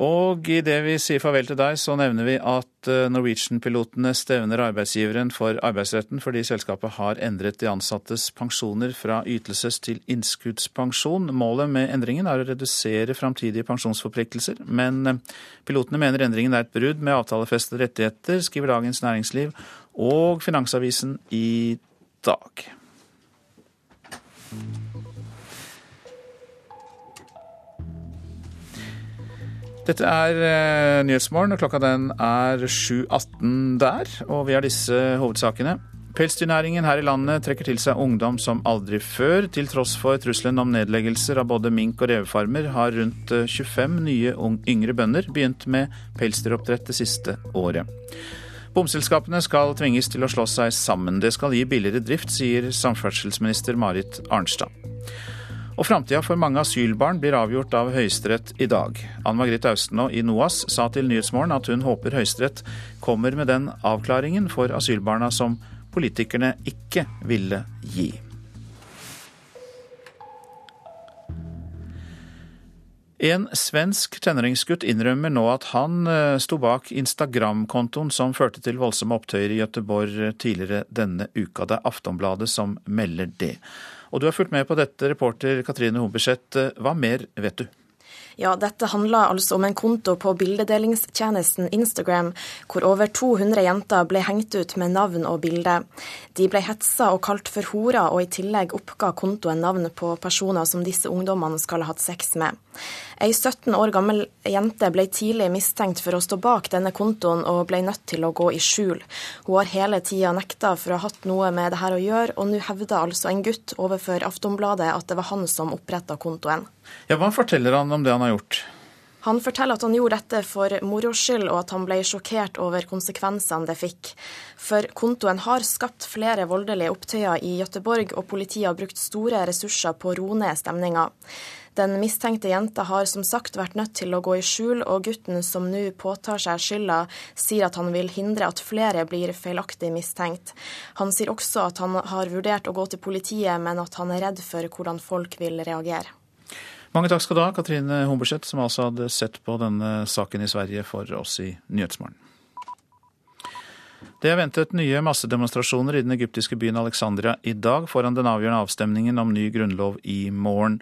Og idet vi sier farvel til deg, så nevner vi at eh, Norwegian-pilotene stevner arbeidsgiveren for arbeidsretten fordi selskapet har endret de ansattes pensjoner fra ytelses- til innskuddspensjon. Målet med endringen er å redusere framtidige pensjonsforpliktelser, men eh, pilotene mener endringen er et brudd med avtalefestede rettigheter, skriver Dagens Næringsliv og Finansavisen i dag. Dette er uh, Nyhetsmorgen, og klokka den er 7.18 der. Og vi har disse hovedsakene. Pelsdyrnæringen her i landet trekker til seg ungdom som aldri før. Til tross for trusselen om nedleggelser av både mink- og revefarmer, har rundt 25 eh, nye yngre bønder begynt med pelsdyroppdrett det siste året. Bomselskapene skal tvinges til å slå seg sammen. Det skal gi billigere drift, sier samferdselsminister Marit Arnstad. Og framtida for mange asylbarn blir avgjort av Høyesterett i dag. Ann Margrethe Austenå i NOAS sa til Nyhetsmorgen at hun håper Høyesterett kommer med den avklaringen for asylbarna som politikerne ikke ville gi. En svensk tenåringsgutt innrømmer nå at han eh, sto bak Instagram-kontoen som førte til voldsomme opptøyer i Gøteborg tidligere denne uka. Det er Aftonbladet som melder det. Og du har fulgt med på dette, reporter Katrine Humberseth. Hva mer vet du? Ja, dette handler altså om en konto på bildedelingstjenesten Instagram, hvor over 200 jenter ble hengt ut med navn og bilde. De ble hetsa og kalt for horer, og i tillegg oppga kontoen navn på personer som disse ungdommene skal ha hatt sex med. Ei 17 år gammel jente ble tidlig mistenkt for å stå bak denne kontoen, og ble nødt til å gå i skjul. Hun har hele tida nekta for å ha hatt noe med det her å gjøre, og nå hevder altså en gutt overfor Aftonbladet at det var han som oppretta kontoen. Ja, Hva forteller han om det han har gjort? Han forteller at han gjorde dette for moro skyld, og at han ble sjokkert over konsekvensene det fikk. For kontoen har skapt flere voldelige opptøyer i Gøteborg, og politiet har brukt store ressurser på å roe ned stemninga. Den mistenkte jenta har som sagt vært nødt til å gå i skjul, og gutten som nå påtar seg skylda, sier at han vil hindre at flere blir feilaktig mistenkt. Han sier også at han har vurdert å gå til politiet, men at han er redd for hvordan folk vil reagere. Mange takk skal du ha, Katrine Humberseth, som altså hadde sett på denne saken i Sverige for oss i Nyhetsmorgen. Det er ventet nye massedemonstrasjoner i den egyptiske byen Alexandria i dag foran den avgjørende avstemningen om ny grunnlov i morgen.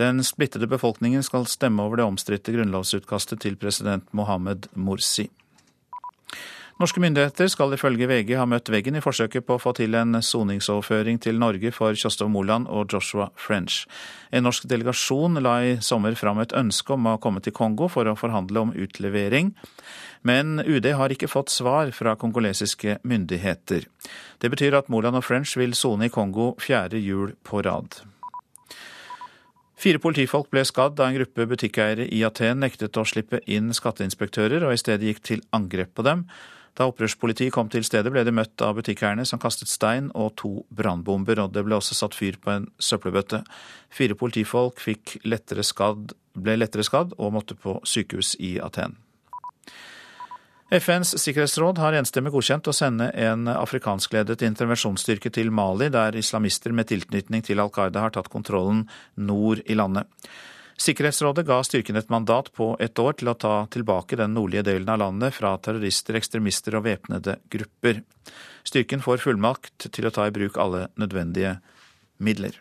Den splittede befolkningen skal stemme over det omstridte grunnlovsutkastet til president Mohammed Morsi. Norske myndigheter skal ifølge VG ha møtt veggen i forsøket på å få til en soningsoverføring til Norge for Kjostov Moland og Joshua French. En norsk delegasjon la i sommer fram et ønske om å komme til Kongo for å forhandle om utlevering. Men UD har ikke fått svar fra kongolesiske myndigheter. Det betyr at Moland og French vil sone i Kongo fjerde jul på rad. Fire politifolk ble skadd da en gruppe butikkeiere i Aten nektet å slippe inn skatteinspektører, og i stedet gikk til angrep på dem. Da opprørspolitiet kom til stedet, ble de møtt av butikkeierne som kastet stein og to brannbomber, og det ble også satt fyr på en søppelbøtte. Fire politifolk lettere skadd, ble lettere skadd og måtte på sykehus i Aten. FNs sikkerhetsråd har enstemmig godkjent å sende en afrikanskledet intervensjonsstyrke til Mali, der islamister med tilknytning til Al Qaida har tatt kontrollen nord i landet. Sikkerhetsrådet ga styrken et mandat på ett år til å ta tilbake den nordlige delen av landet fra terrorister, ekstremister og væpnede grupper. Styrken får fullmakt til å ta i bruk alle nødvendige midler.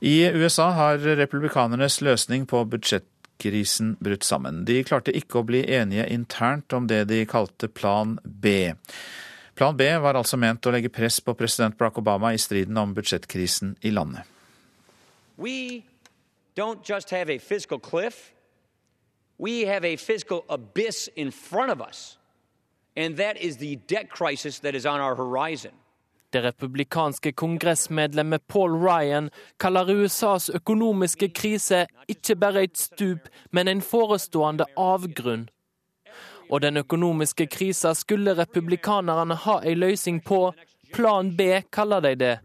I USA har republikanernes løsning på budsjettkrisen brutt sammen. De klarte ikke å bli enige internt om det de kalte Plan B. Plan B var altså ment å legge press på president Barack Obama i striden om budsjettkrisen i landet. We don't just have a fiscal cliff. We have a fiscal abyss in front of us. And that is the debt crisis that is on our horizon. Det republikanske kongressmedlemmet Paul Ryan kaller USAs økonomiske krise ikke bare et stup, men en forestående avgrunn. Og den økonomiske krisa skulle republikanerne ha en løsning på. Plan B kaller de det.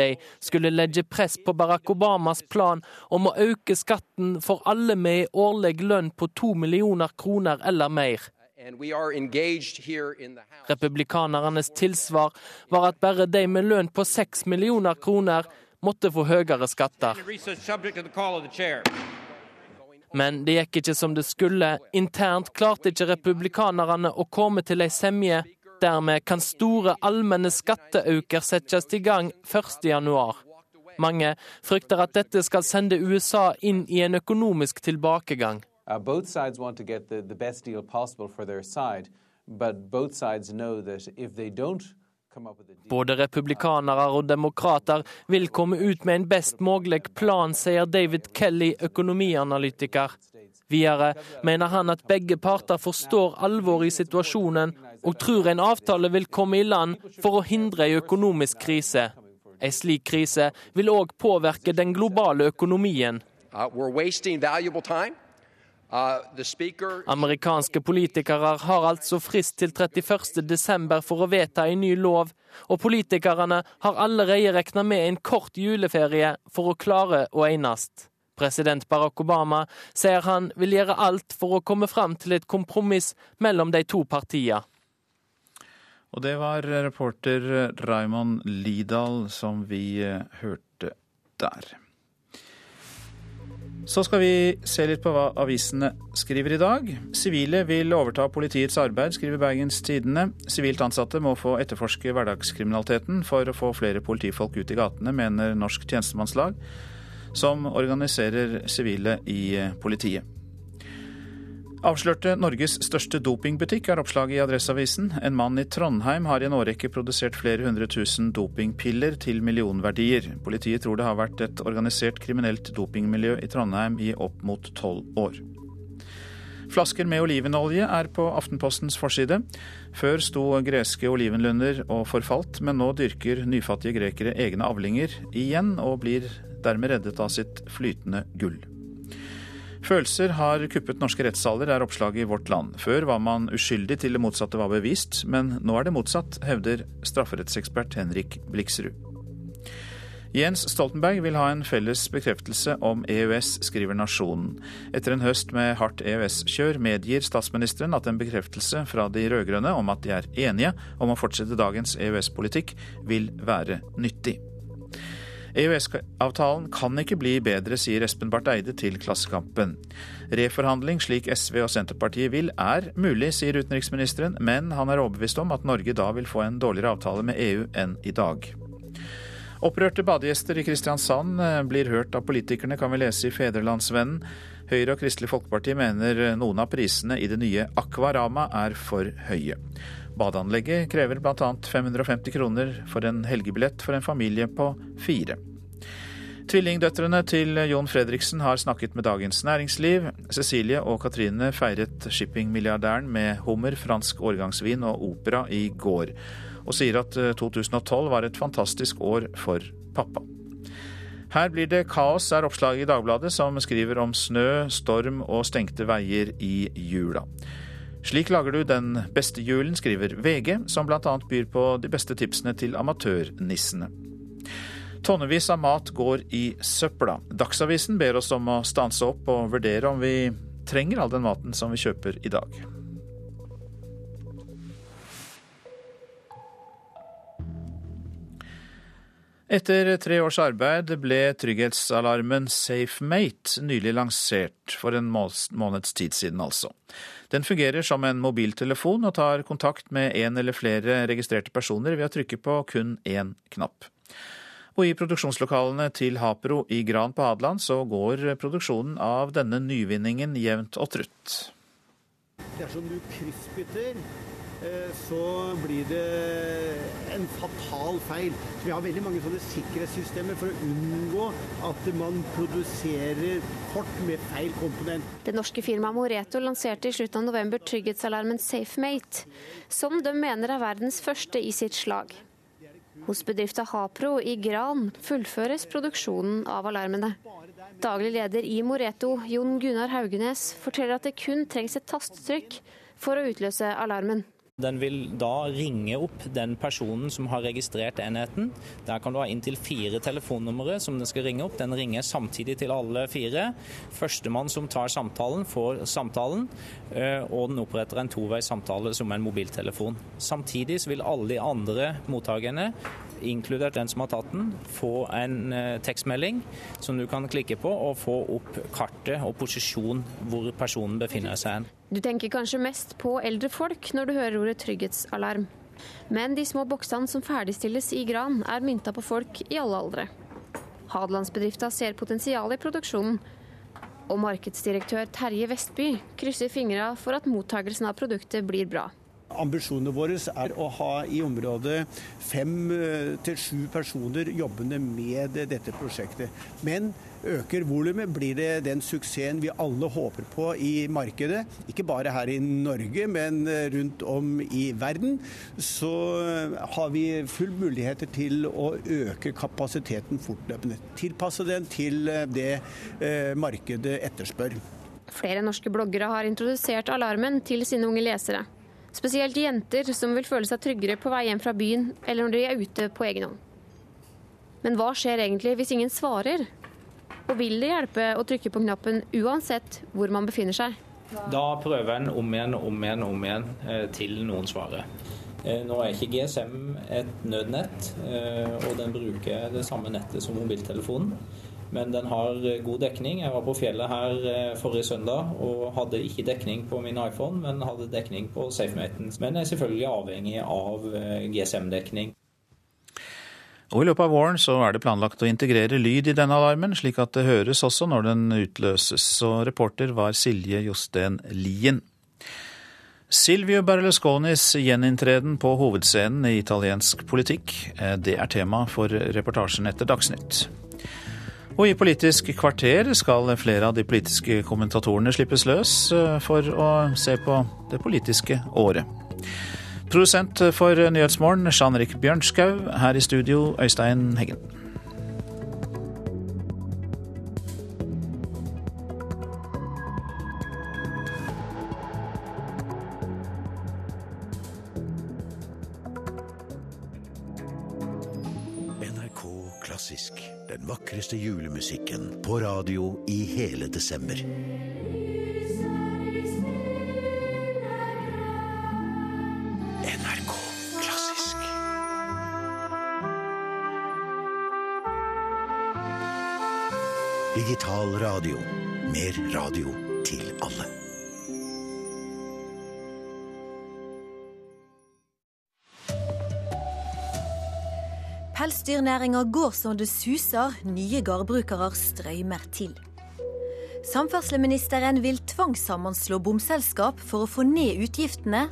De skulle legge press på Barack Obamas plan om å øke skatten for alle med årlig lønn på to millioner kroner eller mer. Republikanernes tilsvar var at bare de med lønn på seks millioner kroner måtte få høyere skatter. Men det gikk ikke som det skulle. Internt klarte ikke republikanerne å komme til ei semje. Dermed kan store allmenne skatteøker settes i gang 1.1. Mange frykter at dette skal sende USA inn i en økonomisk tilbakegang. Uh, både republikanere og demokrater vil komme ut med en best mulig plan, sier David Kelly, økonomianalytiker. Videre mener han at begge parter forstår alvoret i situasjonen og tror en avtale vil komme i land for å hindre en økonomisk krise. En slik krise vil òg påvirke den globale økonomien. Uh, Uh, Amerikanske politikere har altså frist til 31.12 for å vedta en ny lov, og politikerne har allerede regna med en kort juleferie for å klare å enes. President Barack Obama sier han vil gjøre alt for å komme fram til et kompromiss mellom de to partiene. Og det var reporter Raymond Lidahl som vi eh, hørte der. Så skal vi se litt på hva avisene skriver i dag. Sivile vil overta politiets arbeid, skriver Bergens Tidende. Sivilt ansatte må få etterforske hverdagskriminaliteten for å få flere politifolk ut i gatene, mener Norsk tjenestemannslag, som organiserer sivile i politiet. Avslørte Norges største dopingbutikk, er oppslaget i Adresseavisen. En mann i Trondheim har i en årrekke produsert flere hundre tusen dopingpiller til millionverdier. Politiet tror det har vært et organisert kriminelt dopingmiljø i Trondheim i opp mot tolv år. Flasker med olivenolje er på Aftenpostens forside. Før sto greske olivenlunder og forfalt, men nå dyrker nyfattige grekere egne avlinger igjen, og blir dermed reddet av sitt flytende gull. Følelser har kuppet norske rettssaler, er oppslaget i Vårt Land. Før var man uskyldig til det motsatte var bevist, men nå er det motsatt, hevder strafferettsekspert Henrik Bliksrud. Jens Stoltenberg vil ha en felles bekreftelse om EØS, skriver Nasjonen. Etter en høst med hardt EØS-kjør medgir statsministeren at en bekreftelse fra de rød-grønne om at de er enige om å fortsette dagens EØS-politikk, vil være nyttig. EØS-avtalen kan ikke bli bedre, sier Espen Barth Eide til Klassekampen. Reforhandling, slik SV og Senterpartiet vil, er mulig, sier utenriksministeren, men han er overbevist om at Norge da vil få en dårligere avtale med EU enn i dag. Opprørte badegjester i Kristiansand eh, blir hørt av politikerne, kan vi lese i Fedrelandsvennen. Høyre og Kristelig Folkeparti mener noen av prisene i det nye Akvarama er for høye. Badeanlegget krever bl.a. 550 kroner for en helgebillett for en familie på fire. Tvillingdøtrene til Jon Fredriksen har snakket med Dagens Næringsliv. Cecilie og Katrine feiret shippingmilliardæren med hummer, fransk årgangsvin og opera i går og sier at 2012 eh, var et fantastisk år for pappa. Her blir det kaos, er oppslaget i Dagbladet, som skriver om snø, storm og stengte veier i jula. Slik lager du den beste julen, skriver VG, som bl.a. byr på de beste tipsene til amatørnissene. Tonnevis av mat går i søpla. Dagsavisen ber oss om å stanse opp og vurdere om vi trenger all den maten som vi kjøper i dag. Etter tre års arbeid ble trygghetsalarmen SafeMate nylig lansert, for en måneds tid siden altså. Den fungerer som en mobiltelefon og tar kontakt med en eller flere registrerte personer ved å trykke på kun én knapp. Og i produksjonslokalene til Hapro i Gran på Hadeland så går produksjonen av denne nyvinningen jevnt og trutt. Det er som du kryssbytter så blir det en fatal feil. Så vi har veldig mange sånne sikkerhetssystemer for å unngå at man produserer kort med feil komponent. Det norske firmaet Moreto lanserte i slutten av november trygghetsalarmen SafeMate, som de mener er verdens første i sitt slag. Hos bedriften Hapro i Gran fullføres produksjonen av alarmene. Daglig leder i Moreto, Jon Gunnar Haugenes, forteller at det kun trengs et tastetrykk for å utløse alarmen. Den vil da ringe opp den personen som har registrert enheten. Der kan du ha inntil fire telefonnumre som den skal ringe opp. Den ringer samtidig til alle fire. Førstemann som tar samtalen, får samtalen, eh, og den oppretter en toveis samtale som en mobiltelefon. Samtidig vil alle de andre mottakerne inkludert den som har tatt den, få en eh, tekstmelding som du kan klikke på og få opp kartet og posisjon hvor personen befinner seg. Du tenker kanskje mest på eldre folk når du hører ordet trygghetsalarm. Men de små boksene som ferdigstilles i Gran, er mynta på folk i alle aldre. Hadelandsbedrifta ser potensial i produksjonen, og markedsdirektør Terje Vestby krysser fingra for at mottagelsen av produktet blir bra. Ambisjonene våre er å ha i området fem eh, til sju personer jobbende med dette prosjektet. Men øker volumet, blir det den suksessen vi alle håper på i markedet, ikke bare her i Norge, men eh, rundt om i verden, så eh, har vi full muligheter til å øke kapasiteten fortløpende. Tilpasse den til det markedet etterspør. Flere norske bloggere har introdusert alarmen til sine unge lesere. Spesielt jenter som vil føle seg tryggere på vei hjem fra byen eller når de er ute på egen hånd. Men hva skjer egentlig hvis ingen svarer? Og vil det hjelpe å trykke på knappen uansett hvor man befinner seg? Da prøver en om igjen, om igjen, om igjen eh, til noen svarer. Eh, nå er ikke GSM et nødnett, eh, og den bruker det samme nettet som mobiltelefonen. Men den har eh, god dekning. Jeg var på fjellet her eh, forrige søndag og hadde ikke dekning på min iPhone, men hadde dekning på SafeMaten. Men er selvfølgelig avhengig av eh, GSM-dekning. Og I løpet av våren så er det planlagt å integrere lyd i denne alarmen, slik at det høres også når den utløses. Så reporter var Silje Josten Lien. Silvio Berlusconis gjeninntreden på hovedscenen i italiensk politikk. Det er tema for reportasjen etter Dagsnytt. Og i Politisk kvarter skal flere av de politiske kommentatorene slippes løs eh, for å se på det politiske året. Produsent for Nyhetsmorgen, Jean-Rik Bjørnskau. Her i studio, Øystein Heggen. Den julemusikken på radio i hele desember. NRK Klassisk. Digital radio. Mer radio til alle. Pelsdyrnæringa går som det suser, nye gårdbrukere strømmer til. Samferdselsministeren vil tvangssammenslå bomselskap for å få ned utgiftene.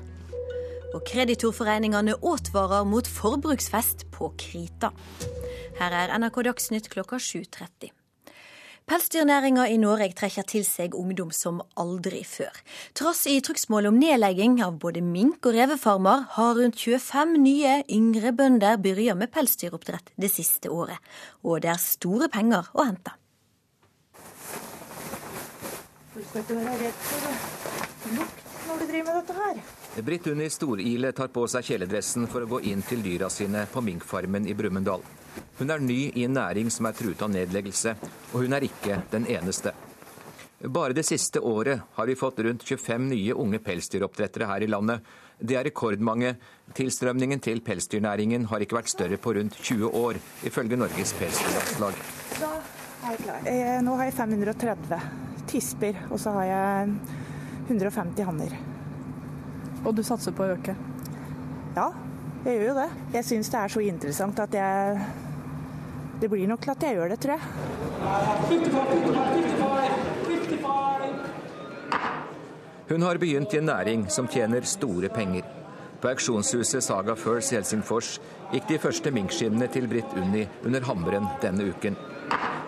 Og kreditorforeningene advarer mot forbruksfest på krita. Her er NRK Dagsnytt klokka 7.30. Pelsdyrnæringa i Norge trekker til seg ungdom som aldri før. Trass i trugsmål om nedlegging av både mink- og revefarmer, har rundt 25 nye, yngre bønder begynt med pelsdyroppdrett det siste året. Og det er store penger å hente. Du. Britt Unni Storile tar på seg kjeledressen for å gå inn til dyra sine på minkfarmen i Brumunddal. Hun er ny i en næring som er truet av nedleggelse, og hun er ikke den eneste. Bare det siste året har vi fått rundt 25 nye unge pelsdyroppdrettere her i landet. Det er rekordmange. Tilstrømningen til pelsdyrnæringen har ikke vært større på rundt 20 år, ifølge Norges Pelsdyrlandslag. Da er jeg klar. Eh, Nå har jeg 530 tisper, og så har jeg 150 hanner. Og du satser på å øke? Ja, jeg gjør jo det. Jeg syns det er så interessant at jeg Det blir nok til at jeg gjør det, tror jeg. Hun har begynt i en næring som tjener store penger. På auksjonshuset Saga First Helsingfors gikk de første minkskinnene til Britt Unni under hammeren denne uken.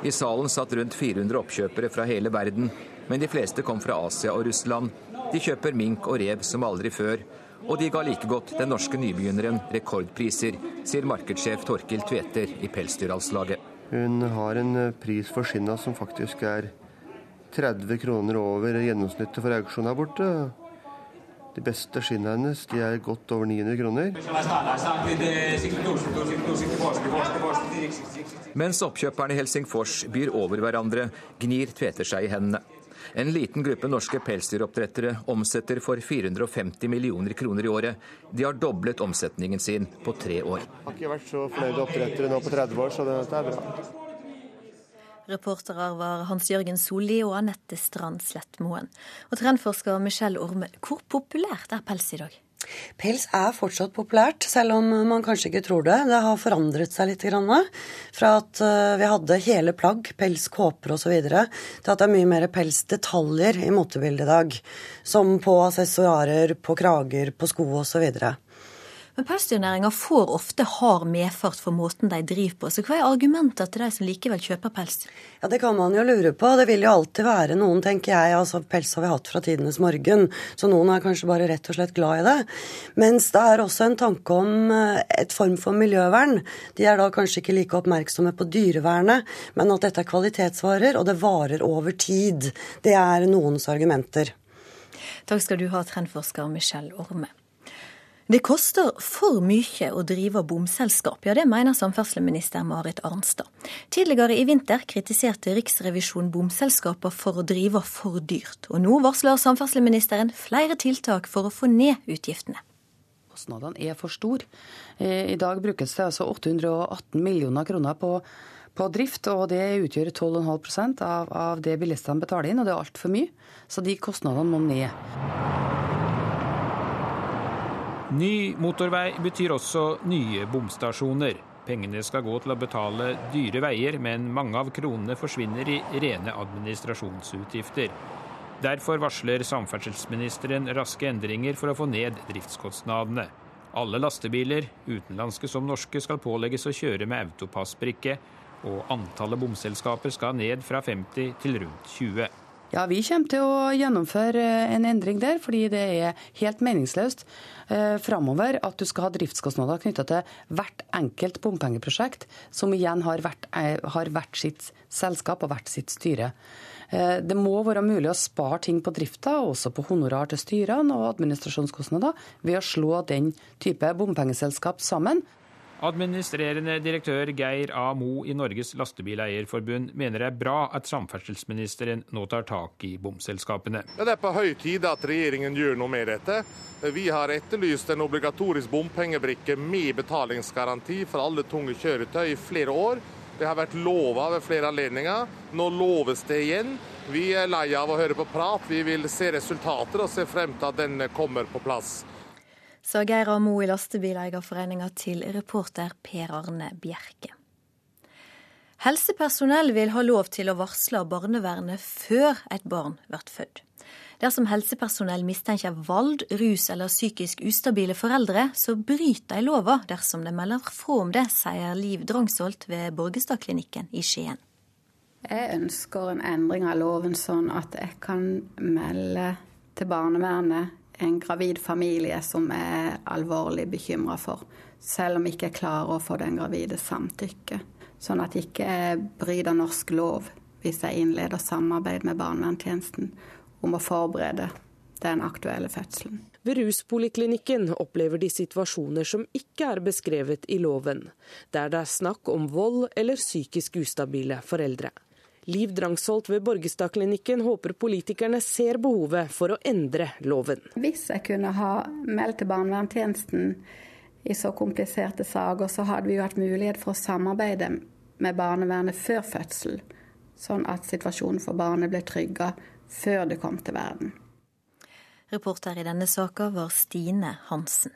I salen satt rundt 400 oppkjøpere fra hele verden, men de fleste kom fra Asia og Russland. De kjøper mink og rev som aldri før, og de ga like godt den norske nybegynneren rekordpriser, sier markedssjef Torkil Tveter i Pelsdyralslaget. Hun har en eh, pris for skinna som faktisk er 30 kroner over gjennomsnittet for auksjonen her borte. De beste skinnene hennes de er godt over 900 kroner. Mens oppkjøperne i Helsingfors byr over hverandre, gnir Tveter seg i hendene. En liten gruppe norske pelsdyroppdrettere omsetter for 450 millioner kroner i året. De har doblet omsetningen sin på tre år. Jeg har ikke vært så fornøyde oppdrettere nå på 30 år, så dette er bra. Reportere var Hans Jørgen Solli og Anette Strand Slettmoen. Og trendforsker Michelle Orme, hvor populært er pels i dag? Pels er fortsatt populært, selv om man kanskje ikke tror det. Det har forandret seg litt. Fra at eh, vi hadde hele plagg, pels, kåper osv., til at det er mye mer pelsdetaljer i motebildet i dag. Som på assessoarer, på krager, på sko osv. Men pelsdyrnæringa får ofte hard medfart for måten de driver på. Så hva er argumentet til de som likevel kjøper pels? Ja, Det kan man jo lure på. Det vil jo alltid være noen, tenker jeg. Altså, Pels har vi hatt fra tidenes morgen, så noen er kanskje bare rett og slett glad i det. Mens det er også en tanke om eh, et form for miljøvern. De er da kanskje ikke like oppmerksomme på dyrevernet, men at dette er kvalitetsvarer, og det varer over tid. Det er noens argumenter. Takk skal du ha, trendforsker Michelle Orme. Det koster for mye å drive bomselskap, ja det mener samferdselsminister Marit Arnstad. Tidligere i vinter kritiserte Riksrevisjonen bomselskaper for å drive for dyrt, og nå varsler samferdselsministeren flere tiltak for å få ned utgiftene. Kostnadene er for store. I dag brukes det altså 818 millioner kroner på, på drift, og det utgjør 12,5% av, av det bilistene betaler inn, og det er altfor mye. Så de kostnadene må ned. Ny motorvei betyr også nye bomstasjoner. Pengene skal gå til å betale dyre veier, men mange av kronene forsvinner i rene administrasjonsutgifter. Derfor varsler samferdselsministeren raske endringer for å få ned driftskostnadene. Alle lastebiler, utenlandske som norske, skal pålegges å kjøre med autopassbrikke, og antallet bomselskaper skal ned fra 50 til rundt 20. Ja, Vi kommer til å gjennomføre en endring der, fordi det er helt meningsløst eh, framover at du skal ha driftskostnader knytta til hvert enkelt bompengeprosjekt, som igjen har hvert, eh, har hvert sitt selskap og hvert sitt styre. Eh, det må være mulig å spare ting på drifta, også på honorar til styrene og administrasjonskostnader, ved å slå den type bompengeselskap sammen. Administrerende direktør Geir A. Mo i Norges Lastebileierforbund mener det er bra at samferdselsministeren nå tar tak i bomselskapene. Ja, det er på høy tid at regjeringen gjør noe med dette. Vi har etterlyst en obligatorisk bompengebrikke med betalingsgaranti for alle tunge kjøretøy i flere år. Det har vært lova ved flere anledninger. Nå loves det igjen. Vi er lei av å høre på prat. Vi vil se resultater og se frem til at den kommer på plass sa Geir Amo i Lastebileierforeninga til reporter Per Arne Bjerke. Helsepersonell vil ha lov til å varsle barnevernet før et barn blir født. Dersom helsepersonell mistenker vold, rus eller psykisk ustabile foreldre, så bryter de lova dersom de melder fra om det, sier Liv Drangsholt ved Borgestadklinikken i Skien. Jeg ønsker en endring av loven sånn at jeg kan melde til barnevernet en gravid familie som er alvorlig bekymra for, selv om ikke klarer å få den gravide samtykke. Sånn at jeg ikke bryter norsk lov hvis jeg innleder samarbeid med barnevernstjenesten om å forberede den aktuelle fødselen. Ved ruspoliklinikken opplever de situasjoner som ikke er beskrevet i loven, der det er snakk om vold eller psykisk ustabile foreldre. Liv Drangsholt ved Borgestadklinikken håper politikerne ser behovet for å endre loven. Hvis jeg kunne ha meldt til barnevernstjenesten i så kompliserte saker, så hadde vi jo hatt mulighet for å samarbeide med barnevernet før fødsel, sånn at situasjonen for barnet ble trygga før det kom til verden. Reporter i denne saka var Stine Hansen.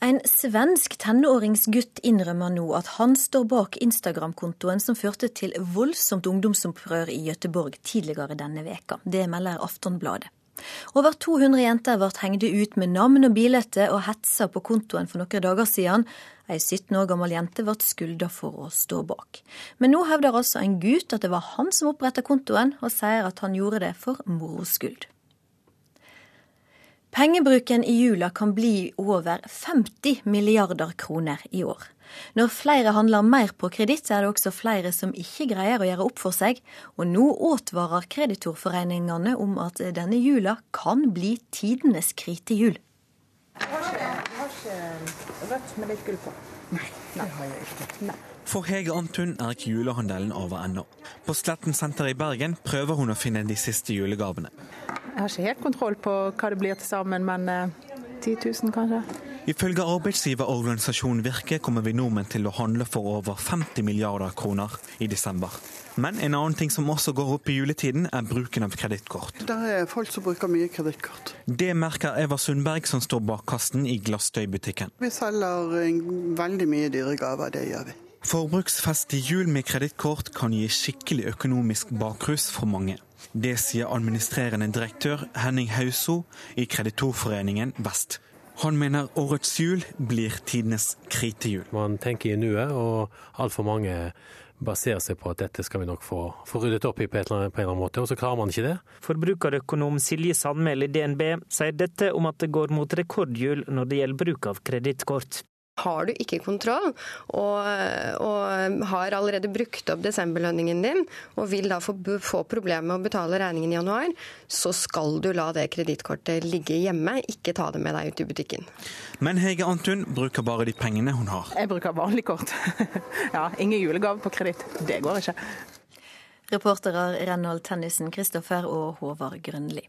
En svensk tenåringsgutt innrømmer nå at han står bak Instagram-kontoen som førte til voldsomt ungdomsopprør i Gøteborg tidligere denne veka. Det melder Aftonbladet. Over 200 jenter ble hengt ut med navn og bilde og hetsa på kontoen for noen dager siden. Ei 17 år gammel jente ble skylda for å stå bak. Men nå hevder altså en gutt at det var han som oppretta kontoen, og sier at han gjorde det for moro skyld. Pengebruken i jula kan bli over 50 milliarder kroner i år. Når flere handler mer på kreditt, er det også flere som ikke greier å gjøre opp for seg, og nå advarer kreditorforeningene om at denne jula kan bli tidenes kritejul. Jeg har ikke rødt med litt gull på. Nei, det har jeg ikke. Nei. For Hege Antun er ikke julehandelen over ennå. På Sletten senter i Bergen prøver hun å finne de siste julegavene. Jeg har ikke helt kontroll på hva det blir til sammen, men 10 eh, 000 kanskje. Ifølge arbeidsgiverorganisasjonen Virke kommer vi nordmenn til å handle for over 50 milliarder kroner i desember. Men en annen ting som også går opp i juletiden, er bruken av kredittkort. Det er folk som bruker mye kredittkort. Det merker Eva Sundberg, som står bak kassen i Glassdøy-butikken. Vi selger veldig mye dyre gaver, det gjør vi. Forbruksfest i jul med kredittkort kan gi skikkelig økonomisk bakrus for mange. Det sier administrerende direktør Henning Hauso i Kreditorforeningen Vest. Han mener årets jul blir tidenes kritejul. Man tenker i nuet, og altfor mange baserer seg på at dette skal vi nok få, få ryddet opp i på, eller annet, på en eller annen måte, og så klarer man ikke det. Forbrukerøkonom Silje Sandmæl i DNB sier dette om at det går mot rekordjul når det gjelder bruk av kredittkort. Har du ikke kontroll og, og har allerede brukt opp desemberlønningen din og vil da få, få problemer med å betale regningen i januar, så skal du la det kredittkortet ligge hjemme, ikke ta det med deg ut i butikken. Men Hege Antun bruker bare de pengene hun har. Jeg bruker vanlig kort. ja, ingen julegave på kreditt. Det går ikke. Reportere Renhold Tennisen Kristoffer og Håvard Grønli.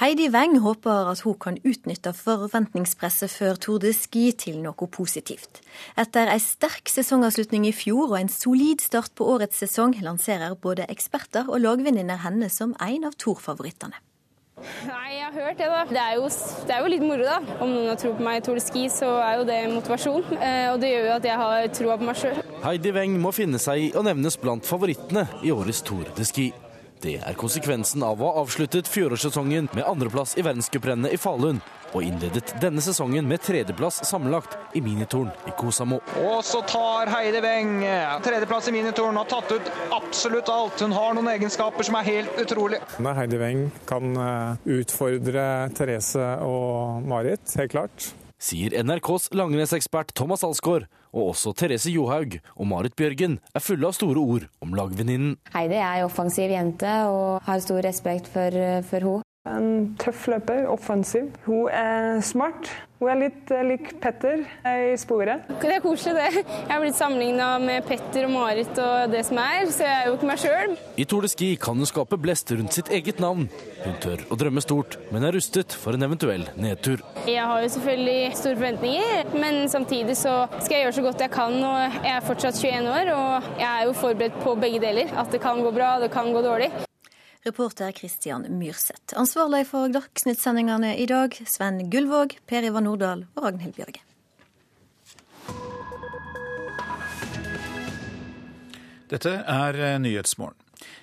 Heidi Weng håper at hun kan utnytte forventningspresset før Tour de Ski til noe positivt. Etter ei sterk sesongavslutning i fjor og en solid start på årets sesong, lanserer både eksperter og lagvenninner henne som en av Tour-favorittene. Nei, jeg har hørt det, da. Det er, jo, det er jo litt moro, da. Om noen har tro på meg i Tour de Ski, så er jo det motivasjon. Eh, og det gjør jo at jeg har troa på meg sjøl. Heidi Weng må finne seg i å nevnes blant favorittene i årets Tour de Ski. Det er konsekvensen av å ha avsluttet fjorårssesongen med andreplass i verdenscuprennet i Falun, og innledet denne sesongen med tredjeplass sammenlagt i minitoren i Kosamo. Og så tar Heidi Weng tredjeplass i minitoren, har tatt ut absolutt alt. Hun har noen egenskaper som er helt utrolig. Heide Heidi Weng kan eh, utfordre Therese og Marit, helt klart. Sier NRKs langrennsekspert Thomas Alsgaard og også Therese Johaug og Marit Bjørgen er fulle av store ord om lagvenninnen. Heidi er en offensiv jente og har stor respekt for, for henne. En tøff løper, offensiv. Hun er smart. Hun er litt eh, lik Petter i sporet. Det er koselig, det. Jeg har blitt sammenligna med Petter og Marit og det som er, så jeg er jo ikke meg sjøl. I Tour de Ski kan hun skape blest rundt sitt eget navn. Hun tør å drømme stort, men er rustet for en eventuell nedtur. Jeg har jo selvfølgelig store forventninger, men samtidig så skal jeg gjøre så godt jeg kan. og Jeg er fortsatt 21 år, og jeg er jo forberedt på begge deler. At det kan gå bra, det kan gå dårlig. Reporter Christian Myrseth. Ansvarlig for Dagsnytt-sendingene i dag, Sven Gullvåg, Per Ivar Nordahl og Ragnhild Bjørge. Dette er eh, Nyhetsmorgen.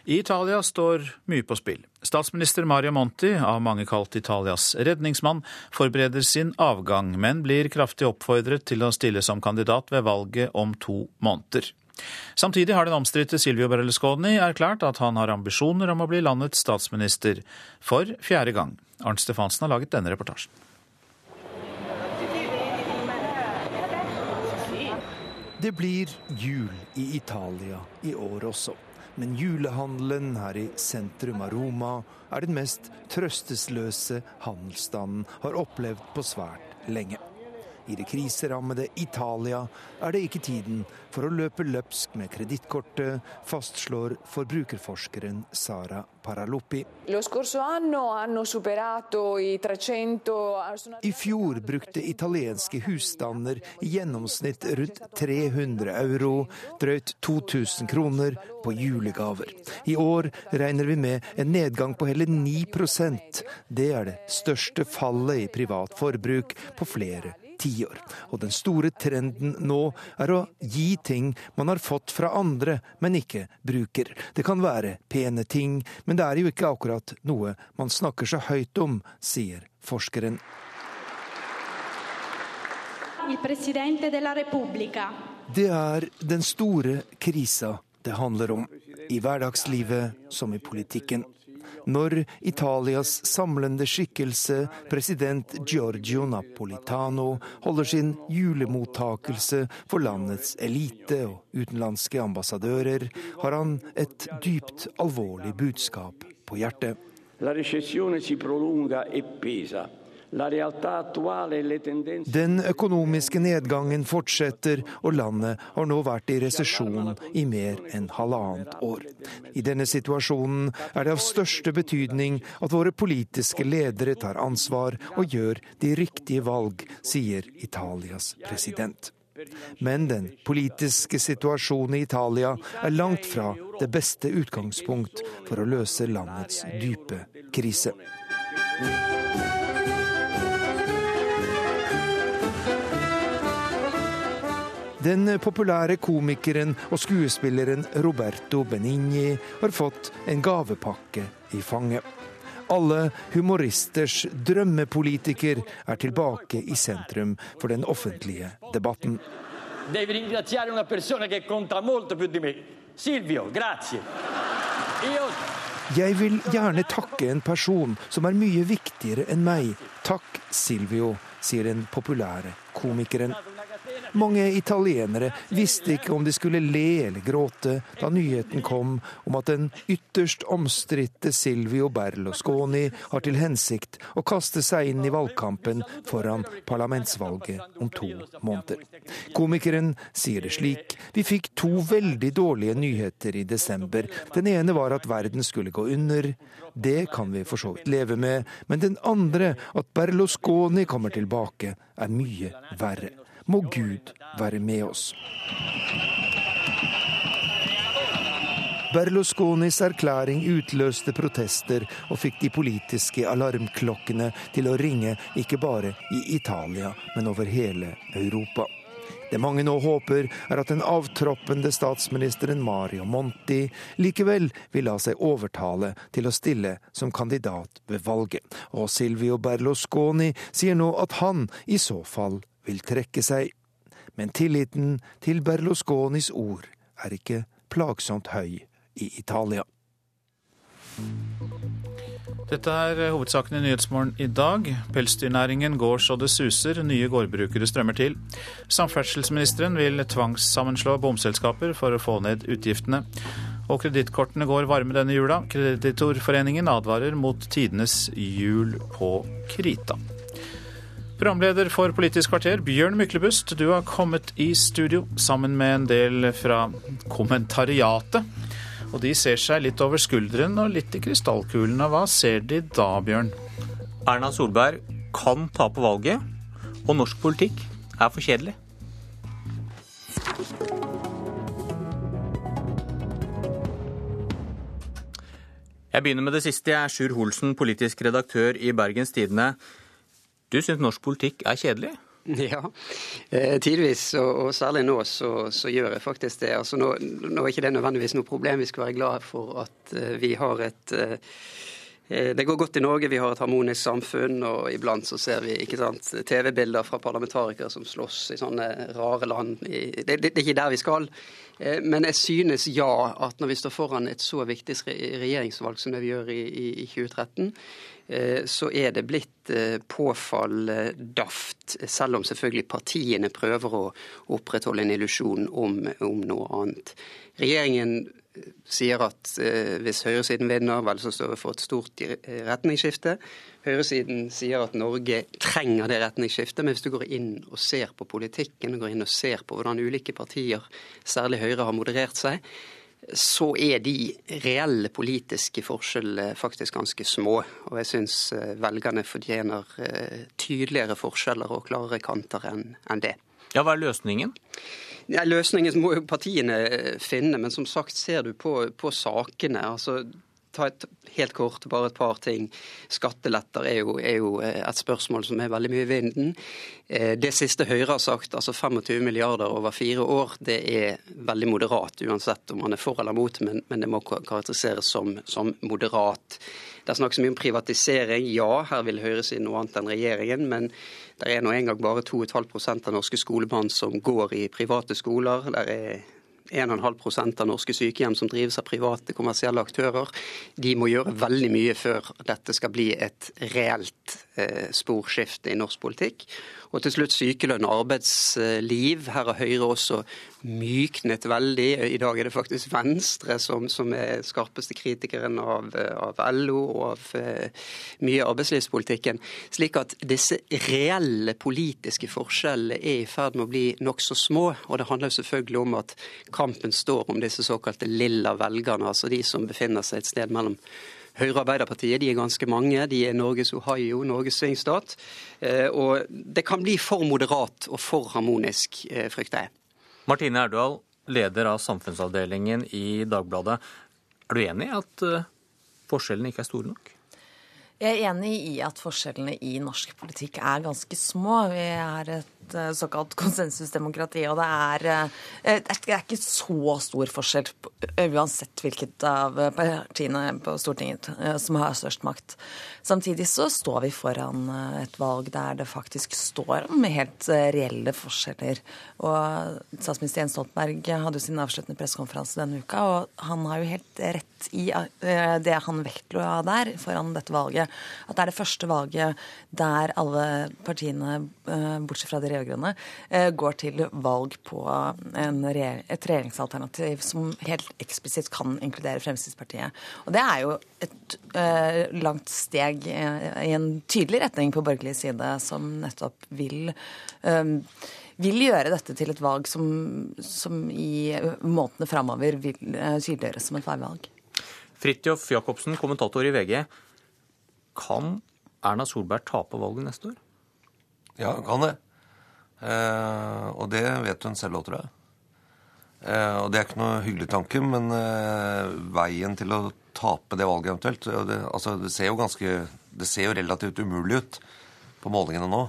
I Italia står mye på spill. Statsminister Mario Monti, av mange kalt Italias redningsmann, forbereder sin avgang, men blir kraftig oppfordret til å stille som kandidat ved valget om to måneder. Samtidig har den omstridte Silvio Berlusconi erklært at han har ambisjoner om å bli landets statsminister for fjerde gang. Arnt Stefansen har laget denne reportasjen. Det blir jul i Italia i år også. Men julehandelen her i sentrum av Roma er den mest trøstesløse handelsstanden har opplevd på svært lenge. I det kriserammede Italia er det ikke tiden for å løpe løpsk med kredittkortet, fastslår forbrukerforskeren Sara Paraluppi. I fjor brukte italienske husstander i gjennomsnitt rundt 300 euro, drøyt 2000 kroner, på julegaver. I år regner vi med en nedgang på hele 9% Det er det største fallet i privat forbruk på flere tiår. Og den store trenden nå er å gi ting man har fått fra andre, men ikke bruker. Det kan være pene ting, men det er jo ikke akkurat noe man snakker så høyt om, sier forskeren. Det er den store krisa det handler om, i hverdagslivet som i politikken når Italias samlende skikkelse, president Giorgio Napolitano, holder sin julemottakelse for landets elite og utenlandske ambassadører, har han et dypt alvorlig budskap på hjertet. La recessione si prolunga e. Den økonomiske nedgangen fortsetter, og landet har nå vært i resesjon i mer enn halvannet år. I denne situasjonen er det av største betydning at våre politiske ledere tar ansvar og gjør de riktige valg, sier Italias president. Men den politiske situasjonen i Italia er langt fra det beste utgangspunkt for å løse landets dype krise. Den populære komikeren og skuespilleren Roberto Benigni har fått en gavepakke i fanget. Alle humoristers drømmepolitiker er tilbake i sentrum for den offentlige debatten. Jeg vil gjerne takke en person som er mye viktigere enn meg. Takk, Silvio, sier den populære komikeren. Mange italienere visste ikke om de skulle le eller gråte da nyheten kom om at den ytterst omstridte Silvio Berlusconi har til hensikt å kaste seg inn i valgkampen foran parlamentsvalget om to måneder. Komikeren sier det slik vi fikk to veldig dårlige nyheter i desember. Den ene var at verden skulle gå under. Det kan vi for så vidt leve med. Men den andre, at Berlusconi kommer tilbake, er mye verre må Gud være med oss. Berlusconis erklæring utløste protester og fikk de politiske alarmklokkene til å ringe ikke bare i Italia, men over hele Europa. Det mange nå håper, er at den avtroppende statsministeren Mario Monti likevel vil la seg overtale til å stille som kandidat ved valget. Og Silvio Berlusconi sier nå at han i så fall vil trekke seg. Men tilliten til Berlusconis ord er ikke plagsomt høy i Italia. Dette er hovedsaken i Nyhetsmorgen i dag. Pelsdyrnæringen går så det suser, nye gårdbrukere strømmer til. Samferdselsministeren vil tvangssammenslå bomselskaper for å få ned utgiftene. Og kredittkortene går varme denne jula. Kreditorforeningen advarer mot tidenes jul på krita. Programleder for Politisk kvarter, Bjørn Myklebust, du har kommet i studio sammen med en del fra kommentariatet. Og de ser seg litt over skulderen og litt i krystallkulene. Hva ser de da, Bjørn? Erna Solberg kan tape valget, og norsk politikk er for kjedelig. Jeg begynner med det siste. Jeg er Sjur Holsen, politisk redaktør i Bergens Tidende. Du syns norsk politikk er kjedelig? Ja, eh, tidvis, og, særlig nå så, så, gjør jeg faktisk det. Altså nå, nå, er ikke det nødvendigvis noe problem. Vi skal være glad for at uh, vi har et uh, det går godt i Norge, vi har et harmonisk samfunn, og iblant så ser vi TV-bilder fra parlamentarikere som slåss i sånne rare land. Det, det, det, er ikke der vi skal. Men jeg synes ja, at når vi står foran et så viktig regjeringsvalg som det vi gjør i, i, i 2013, Eh, så er det blitt påfall daft, selv om selvfølgelig partiene prøver å opprettholde en illusjon om, om noe annet. Regjeringen eh, sier at hvis høyresiden vinner, vel så står vi for et stort retningsskifte. Høyresiden sier at Norge trenger det retningsskiftet, men hvis du går inn og ser på politikken, og går inn og ser på hvordan ulike partier, særlig Høyre, har moderert seg, så er de reelle politiske forskjellene faktisk ganske små. Og jeg syns eh, velgerne fortjener eh, tydeligere forskjeller og klarere kanter enn det. Ja, Hva er løsningen? Ja, løsningen må jo partiene eh, finne, men som sagt ser du på, på sakene. altså ta et helt kort, bare et par ting. Skatteletter er jo, er jo, eh, et spørsmål som er veldig mye i vinden. Eh, det siste Høyre har sagt, altså 25 milliarder over fire år, det er veldig moderat, uansett om man er for eller mot, men, men det må karakteriseres som, som moderat. Det snakkes mye om privatisering. Ja, her vil høyresiden noe annet enn regjeringen, men det er nå engang bare 2,5% av norske skolebarn som går i private skoler. Der er 1,5% av norske sykehjem som drives av private kommersielle aktører. De må gjøre veldig mye før dette skal bli et reelt eh, sporskifte i norsk politikk. Og til slutt sykelønn og arbeidsliv. Her har Høyre også myknet veldig. I dag er det faktisk Venstre som, som er skarpeste kritikeren av, av, LO og av uh, mye arbeidslivspolitikken. Slik at disse reelle politiske forskjellene er i ferd med å bli nokså små. Og det handler jo selvfølgelig om at kampen står om disse såkalte lilla velgerne, altså de som befinner seg et sted mellom Høyre og Arbeiderpartiet de er ganske mange. De er Norges Ohio, Norges svingstat. Eh, og det kan bli for moderat og for harmonisk, eh, frykter jeg. Martine Erdal, leder av samfunnsavdelingen i Dagbladet. Er du enig i at eh, forskjellene ikke er store nok? Jeg er enig i at forskjellene i norsk politikk er ganske små. Vi er et Eh, såkalt konsensusdemokrati. Og det er, eh, det er ikke så stor forskjell uansett hvilket av partiene på Stortinget eh, som har størst makt. Samtidig så står vi foran et valg der det faktisk står om helt reelle forskjeller. Og statsminister Jens Stoltenberg hadde jo sin avsluttende pressekonferanse denne uka, og han har jo helt rett i det han vektla der foran dette valget, at det er det første valget der alle partiene, bortsett fra de rød-grønne, eh, går til valg på regjer et regjeringsalternativ som helt eksplisitt kan inkludere Fremskrittspartiet. Og det er jo et uh, langt steg i en tydelig retning på borgerlig side, som nettopp vil vil gjøre dette til et valg som, som i månedene framover vil tydeliggjøres som et veivalg. Fridtjof Jacobsen, kommentator i VG. Kan Erna Solberg tape valget neste år? Ja, hun kan det. Eh, og det vet hun selv òg, tror jeg. Eh, og det er ikke noe hyggelig tanke, men eh, veien til å tape det valget eventuelt det, altså, det, ser jo ganske Det ser jo relativt umulig ut på målingene nå.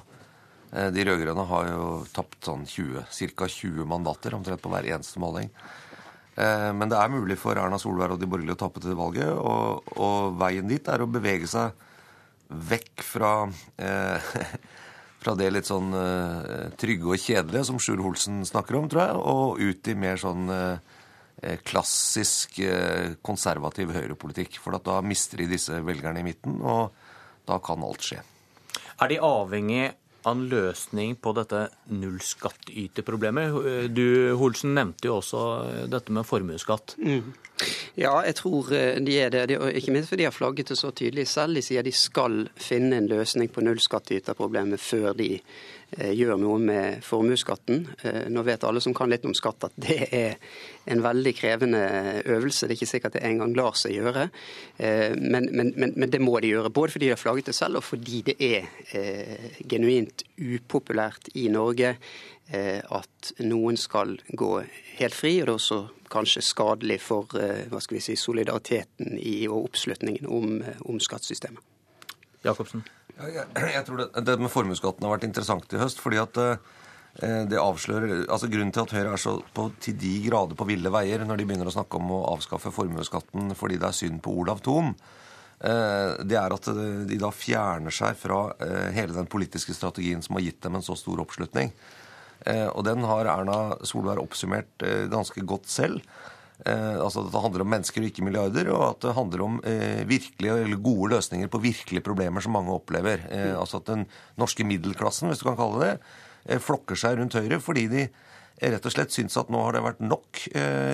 De rød-grønne har jo tapt sånn 20, ca. 20 mandater omtrent på hver eneste måling. Men det er mulig for Erna Solberg og de borgerlige å tape til valget. Og, og veien dit er å bevege seg vekk fra eh, fra det litt sånn eh, trygge og kjedelige som Sjur Holsen snakker om, tror jeg, og ut i mer sånn eh, klassisk uh, konservativ høyrepolitikk. For da mister de disse velgerne i midten, og da kan alt skje. Er de avhengig av en løsning på dette nullskattyterproblemet? Du, Holsen, nevnte jo også dette med formuesskatt. Mm. Ja, jeg tror eh, de er det. Ikke minst fordi de har flagget det så tydelig selv. De sier de skal finne en løsning på nullskattyterproblemet før de eh, gjør noe med formuesskatten. Eh, nå vet alle som kan litt om skatt at det er en veldig krevende øvelse. Det er ikke sikkert det engang lar seg gjøre. Men, men, men, men, det må de gjøre. Både fordi de har flagget det selv, og fordi det er eh, genuint upopulært i Norge eh, at noen skal gå helt fri. Og det er også kanskje skadelig for eh, hva skal vi si, solidariteten i, og oppslutningen om, eh, om skattesystemet. Jacobsen? Jeg, jeg, tror det, det med formuesskatten har vært interessant i høst. fordi at eh, det avslører, altså Grunnen til at Høyre er så på, til de grader på ville veier når de begynner å snakke om å avskaffe formuesskatten fordi det er synd på Olav Thon, det er at de da fjerner seg fra hele den politiske strategien som har gitt dem en så stor oppslutning. Eh, og den har Erna Solberg oppsummert eh, ganske godt selv. Eh, altså at Det handler om mennesker og ikke milliarder, og at det handler om virkelige eller gode løsninger på virkelige problemer som mange opplever. Altså at den norske middelklassen, hvis du kan kalle det det, flokker seg rundt Høyre fordi de rett og slett syns at nå har det vært nok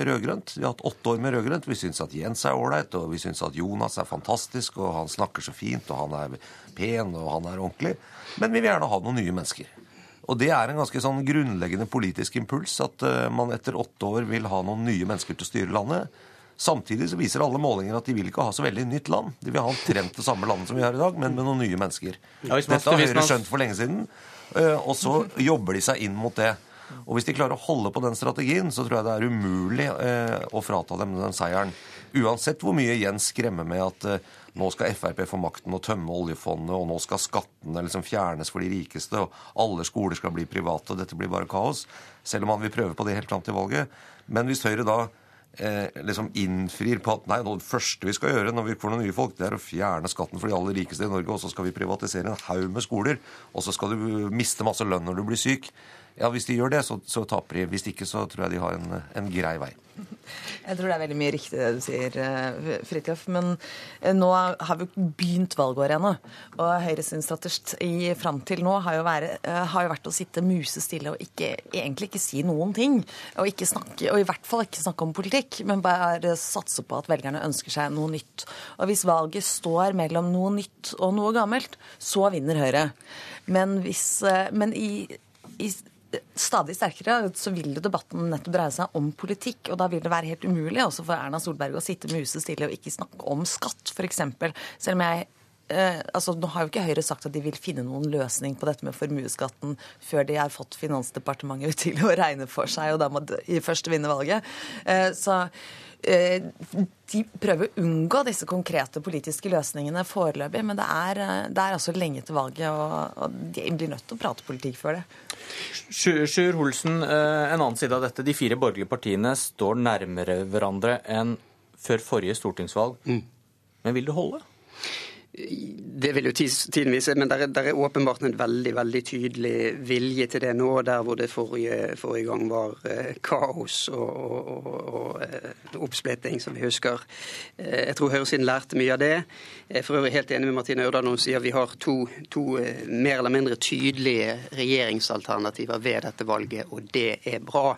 rødgrønt. Vi har hatt åtte år med rødgrønt. Vi syns at Jens er ålreit, og vi syns at Jonas er fantastisk, og han snakker så fint, og han er pen, og han er ordentlig. Men vi vil gjerne ha noen nye mennesker. Og det er en ganske sånn grunnleggende politisk impuls at uh, man etter åtte år vil ha noen nye mennesker til å styre landet. Samtidig så viser alle målinger at de vil ikke ha så veldig nytt land. De vil ha omtrent det samme landet som vi har i dag, men med noen nye mennesker. Ja, Dette har Høyre skjønt for lenge siden, uh, og så jobber de seg inn mot det. Og Hvis de klarer å holde på den strategien, så tror jeg det er umulig uh, å frata dem den seieren. Uansett hvor mye Jens skremmer med at nå skal Frp få makten og tømme oljefondet, og nå skal skattene liksom fjernes for de rikeste, og alle skoler skal bli private, og dette blir bare kaos. Selv om han vil prøve på det helt fram til valget. Men hvis Høyre da eh, liksom innfrir på at nei, det første vi skal gjøre når vi får noen nye folk, det er å fjerne skatten for de aller rikeste i Norge, og så skal vi privatisere en haug med skoler, og så skal du miste masse lønn når du blir syk. Ja, Hvis de gjør det, så, så taper de. Hvis ikke, så tror jeg de har en, en, grei vei. Jeg tror det er veldig mye riktig det du sier, eh, Fridtjof. Men eh, nå har vi begynt valgåret ennå. Og Høyres strategi fram til nå har jo, være, eh, har jo, vært å sitte musestille og ikke, egentlig ikke si noen ting. Og, ikke snakke, og i hvert fall ikke snakke om politikk, men bare satse på at velgerne ønsker seg noe nytt. Og hvis valget står mellom noe nytt og noe gammelt, så vinner Høyre. Men, hvis, men i, i stadig sterkere, så vil jo debatten nettopp dreie seg om politikk. Og da vil det være helt umulig også for Erna Solberg å sitte musestille og ikke snakke om skatt, f.eks. Selv om jeg eh, altså, Nå har jo ikke Høyre sagt at de vil finne noen løsning på dette med formuesskatten før de har fått Finansdepartementet til å regne for seg, og da må de først vinne valget. Eh, så de prøver å unngå disse konkrete politiske løsningene foreløpig, men det er, eh, det er altså lenge til valget, og, og, de blir nødt til å prate politikk før det. Sjur Holsen, eh, en annen side av dette. De fire borgerlige partiene står nærmere hverandre enn før forrige stortingsvalg. Mm. Men vil det holde? Det vil jo tiden vise, men det er, er, åpenbart en veldig veldig tydelig vilje til det nå, der hvor det forrige, forrige gang var eh, kaos og, og, og, eh, oppsplitting, som vi husker. Eh, jeg tror høyresiden lærte mye av det. Jeg er for øvrig helt enig med Martine Ørdal når hun sier vi har to, to mer eller mindre tydelige regjeringsalternativer ved dette valget, og det er bra.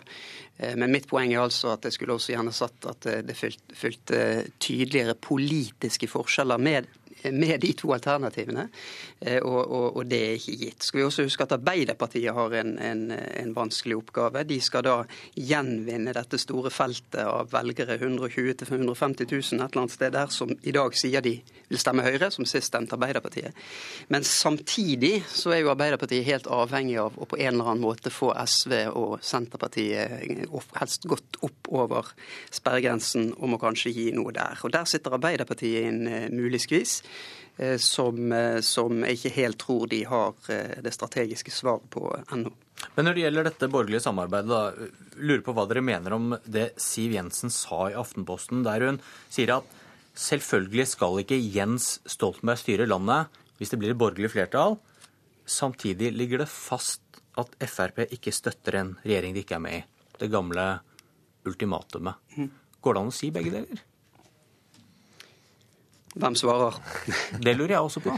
Men mitt poeng er altså at jeg skulle også gjerne satt at det fulgte tydeligere politiske forskjeller med med de to alternativene, eh, og, og, og, det er ikke gitt. Skal vi også huske at Arbeiderpartiet har en, en, en, vanskelig oppgave. De skal da gjenvinne dette store feltet av velgere, 120 000-150 000 et eller annet sted der, som i dag sier de vil stemme Høyre, som sist stemte Arbeiderpartiet. Men samtidig så er jo Arbeiderpartiet helt avhengig av å på en eller annen måte få SV og Senterpartiet helst godt opp over sperregrensen, og må kanskje gi noe der. Og Der sitter Arbeiderpartiet i en uh, mulig skvis. Eh, som, eh, som, jeg ikke helt tror de har eh, det strategiske svaret på ennå. Men når det gjelder dette borgerlige samarbeidet, da, lurer på hva dere mener om det Siv Jensen sa i Aftenposten, der hun sier at selvfølgelig skal ikke Jens Stoltenberg styre landet hvis det blir et borgerlig flertall. Samtidig ligger det fast at Frp ikke støtter en regjering de ikke er med i. Det gamle ultimatumet. Mm. Går det an å si begge deler? Hvem svarer? Det lurer jeg også på.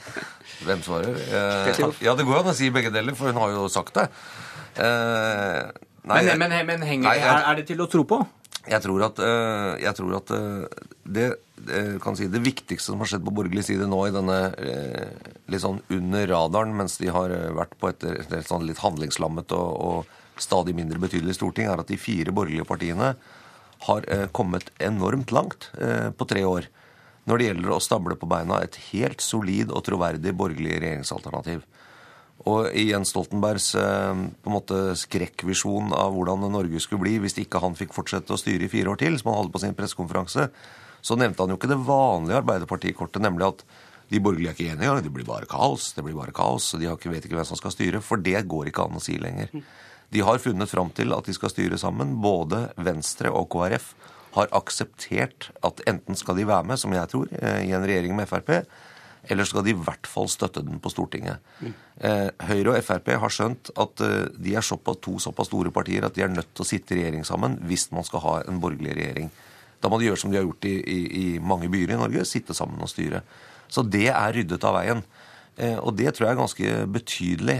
Hvem svarer? Eh, ja, det går an å si begge deler, for hun har jo sagt det. Eh, nei, men, men, men henger, nei, jeg, er, er, det til å tro på? Jeg tror at, uh, jeg tror at uh, det, uh, si, det, viktigste som har skjedd på borgerlig side nå i denne litt sånn under radaren, mens de har vært på et, et, et sånn litt handlingslammet og, og, stadig mindre betydelig storting, er at de fire borgerlige partiene har kommet enormt langt på tre år når det gjelder å stable på beina et helt solid og troverdig borgerlig regjeringsalternativ. Og i Jens Stoltenbergs eh, på en måte skrekkvisjon av hvordan Norge skulle bli hvis ikke han fikk fortsette å styre i fire år til, som han hadde på sin pressekonferanse, så nevnte han jo ikke det vanlige Arbeiderpartikortet, nemlig at de borgerlige er ikke enige, det blir bare kaos, det blir bare kaos, og de ikke, vet ikke hvem som skal styre. For det går ikke an å si lenger. De har funnet fram til at de skal styre sammen. Både Venstre og KrF har akseptert at enten skal de være med, som jeg tror, eh, i en regjering med Frp, eller skal de i hvert fall støtte den på Stortinget. Mm. Høyre og Frp har skjønt at eh, de er såpass, to såpass store partier at de er nødt til å sitte i regjering sammen hvis man skal ha en borgerlig regjering. Da må de gjøre som de har gjort i, i, i mange byer i Norge, sitte sammen og styre. Så det er ryddet av veien. Eh, og det tror jeg er ganske betydelig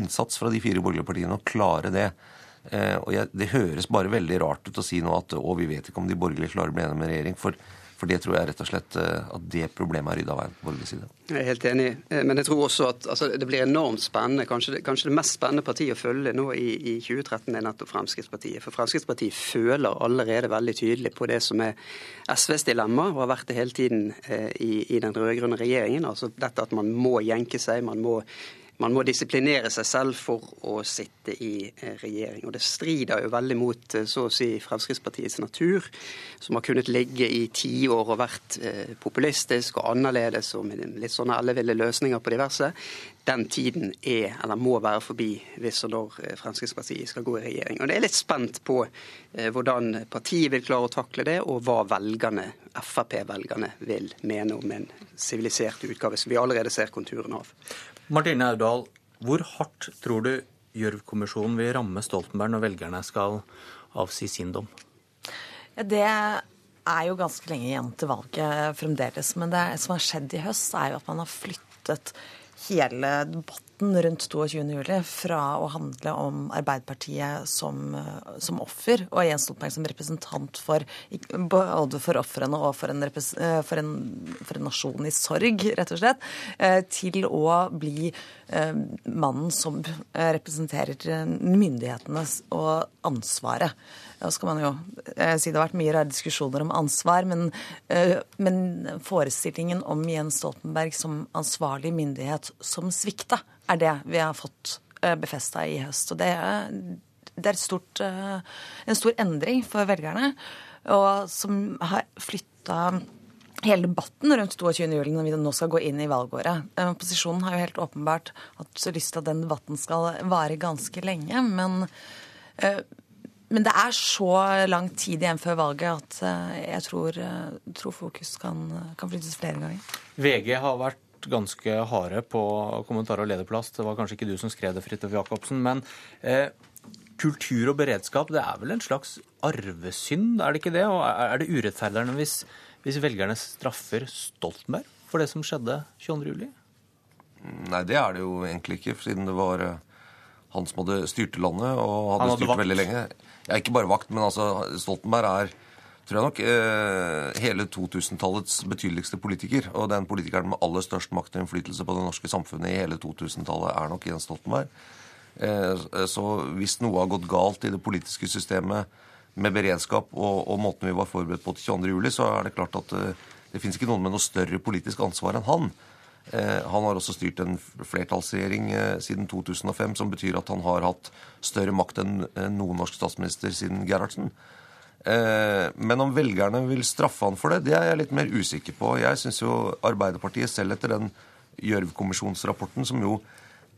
innsats fra de fire borgerlige partiene å klare det. Og jeg, Det høres bare veldig rart ut å si nå at å, vi vet ikke om de borgerlige klarer å bli enige med regjering. For for det tror jeg rett og slett eh, at det problemet er rydda av veien på borgerlig side. Jeg er helt enig, eh, men jeg tror også at altså, det blir enormt spennende. Kanskje det, kanskje det, mest spennende partiet å følge nå i, i 2013 er nettopp Fremskrittspartiet. For Fremskrittspartiet føler allerede veldig tydelig på det som er SVs dilemma, og har vært det hele tiden eh, i, i den rød-grønne regjeringen. Altså dette at man må jenke seg, man må man må disiplinere seg selv for å sitte i eh, regjering. Og det strider jo veldig mot eh, så å si Fremskrittspartiets natur, som har kunnet ligge i tiår og vært eh, populistisk og annerledes og med litt sånne elleville løsninger på diverse. Den tiden er, eller må være forbi hvis og når Fremskrittspartiet skal gå i regjering. Og det er litt spent på hvordan partiet vil klare å takle det, og hva velgerne, Frp-velgerne vil mene om en sivilisert utgave som vi allerede ser konturene av. Martine Audal, hvor hardt tror du Gjørv-kommisjonen vil ramme Stoltenberg når velgerne skal avsi sin dom? Det er jo ganske lenge igjen til valget fremdeles. Men det som har skjedd i høst, er jo at man har flyttet hele debatten rundt 22.07. fra å handle om Arbeiderpartiet som, som offer og Jens Stoltenberg som representant for både for ofrene og for en, for, en, for en, nasjon i sorg, rett og slett, eh, til å bli eh, mannen som representerer myndighetene og ansvaret. Ja, skal man jo eh, si Det har vært mye rare diskusjoner om ansvar, men, eh, men, forestillingen om Jens Stoltenberg som ansvarlig myndighet som svikta, er det vi har fått eh, befesta i høst. Og det, det er stort, en stor endring for velgerne, og som har flytta hele debatten rundt 22. juli når vi nå skal gå inn i valgåret. Opposisjonen har jo helt åpenbart hatt lyst til at den debatten skal vare ganske lenge. Men men det er så lang tid igjen før valget at eh, jeg tror, eh, tror fokus kan, kan, flyttes flere ganger. VG har vært ganske harde på kommentar- og lederplass. Det var kanskje ikke du som skrev det, Fridtjof Jacobsen. Men eh, kultur og beredskap, det er vel en slags arvesynd, er det ikke det? Og er det urettferdigere hvis, hvis velgerne straffer Stoltenberg for det som skjedde 22.07.? Nei, det er det jo egentlig ikke, siden det var eh, han som hadde styrt landet og hadde, hadde styrt vakt. veldig lenge. Ja, ikke bare vakt, men altså Stoltenberg er tror jeg nok eh, hele 2000-tallets betydeligste politiker. Og den politikeren med aller størst makt og innflytelse på det norske samfunnet i hele 2000-tallet er nok Jens Stoltenberg. Eh, så hvis noe har gått galt i det politiske systemet med beredskap og, og måten vi var forberedt på til 22.07, så er det klart at eh, det fins ikke noen med noe større politisk ansvar enn han. Eh, han har også styrt en flertallsregjering eh, siden 2005, som betyr at han har hatt større makt enn noen norsk statsminister siden Gerhardsen. Eh, men om velgerne vil straffe han for det, det er jeg litt mer usikker på. Jeg syns jo Arbeiderpartiet selv etter den Gjørv-kommisjonsrapporten, som jo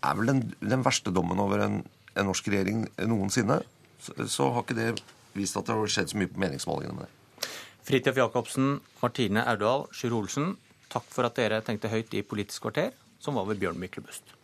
er vel den, den verste dommen over en, en, norsk regjering noensinne, så, så har ikke det vist at det har skjedd så mye på meningsmålingene med det. Fridtjof Jacobsen, Martine Aurdal, Sjur Olsen, Takk for at dere tenkte høyt i Politisk kvarter, som var ved Bjørn Myklebust.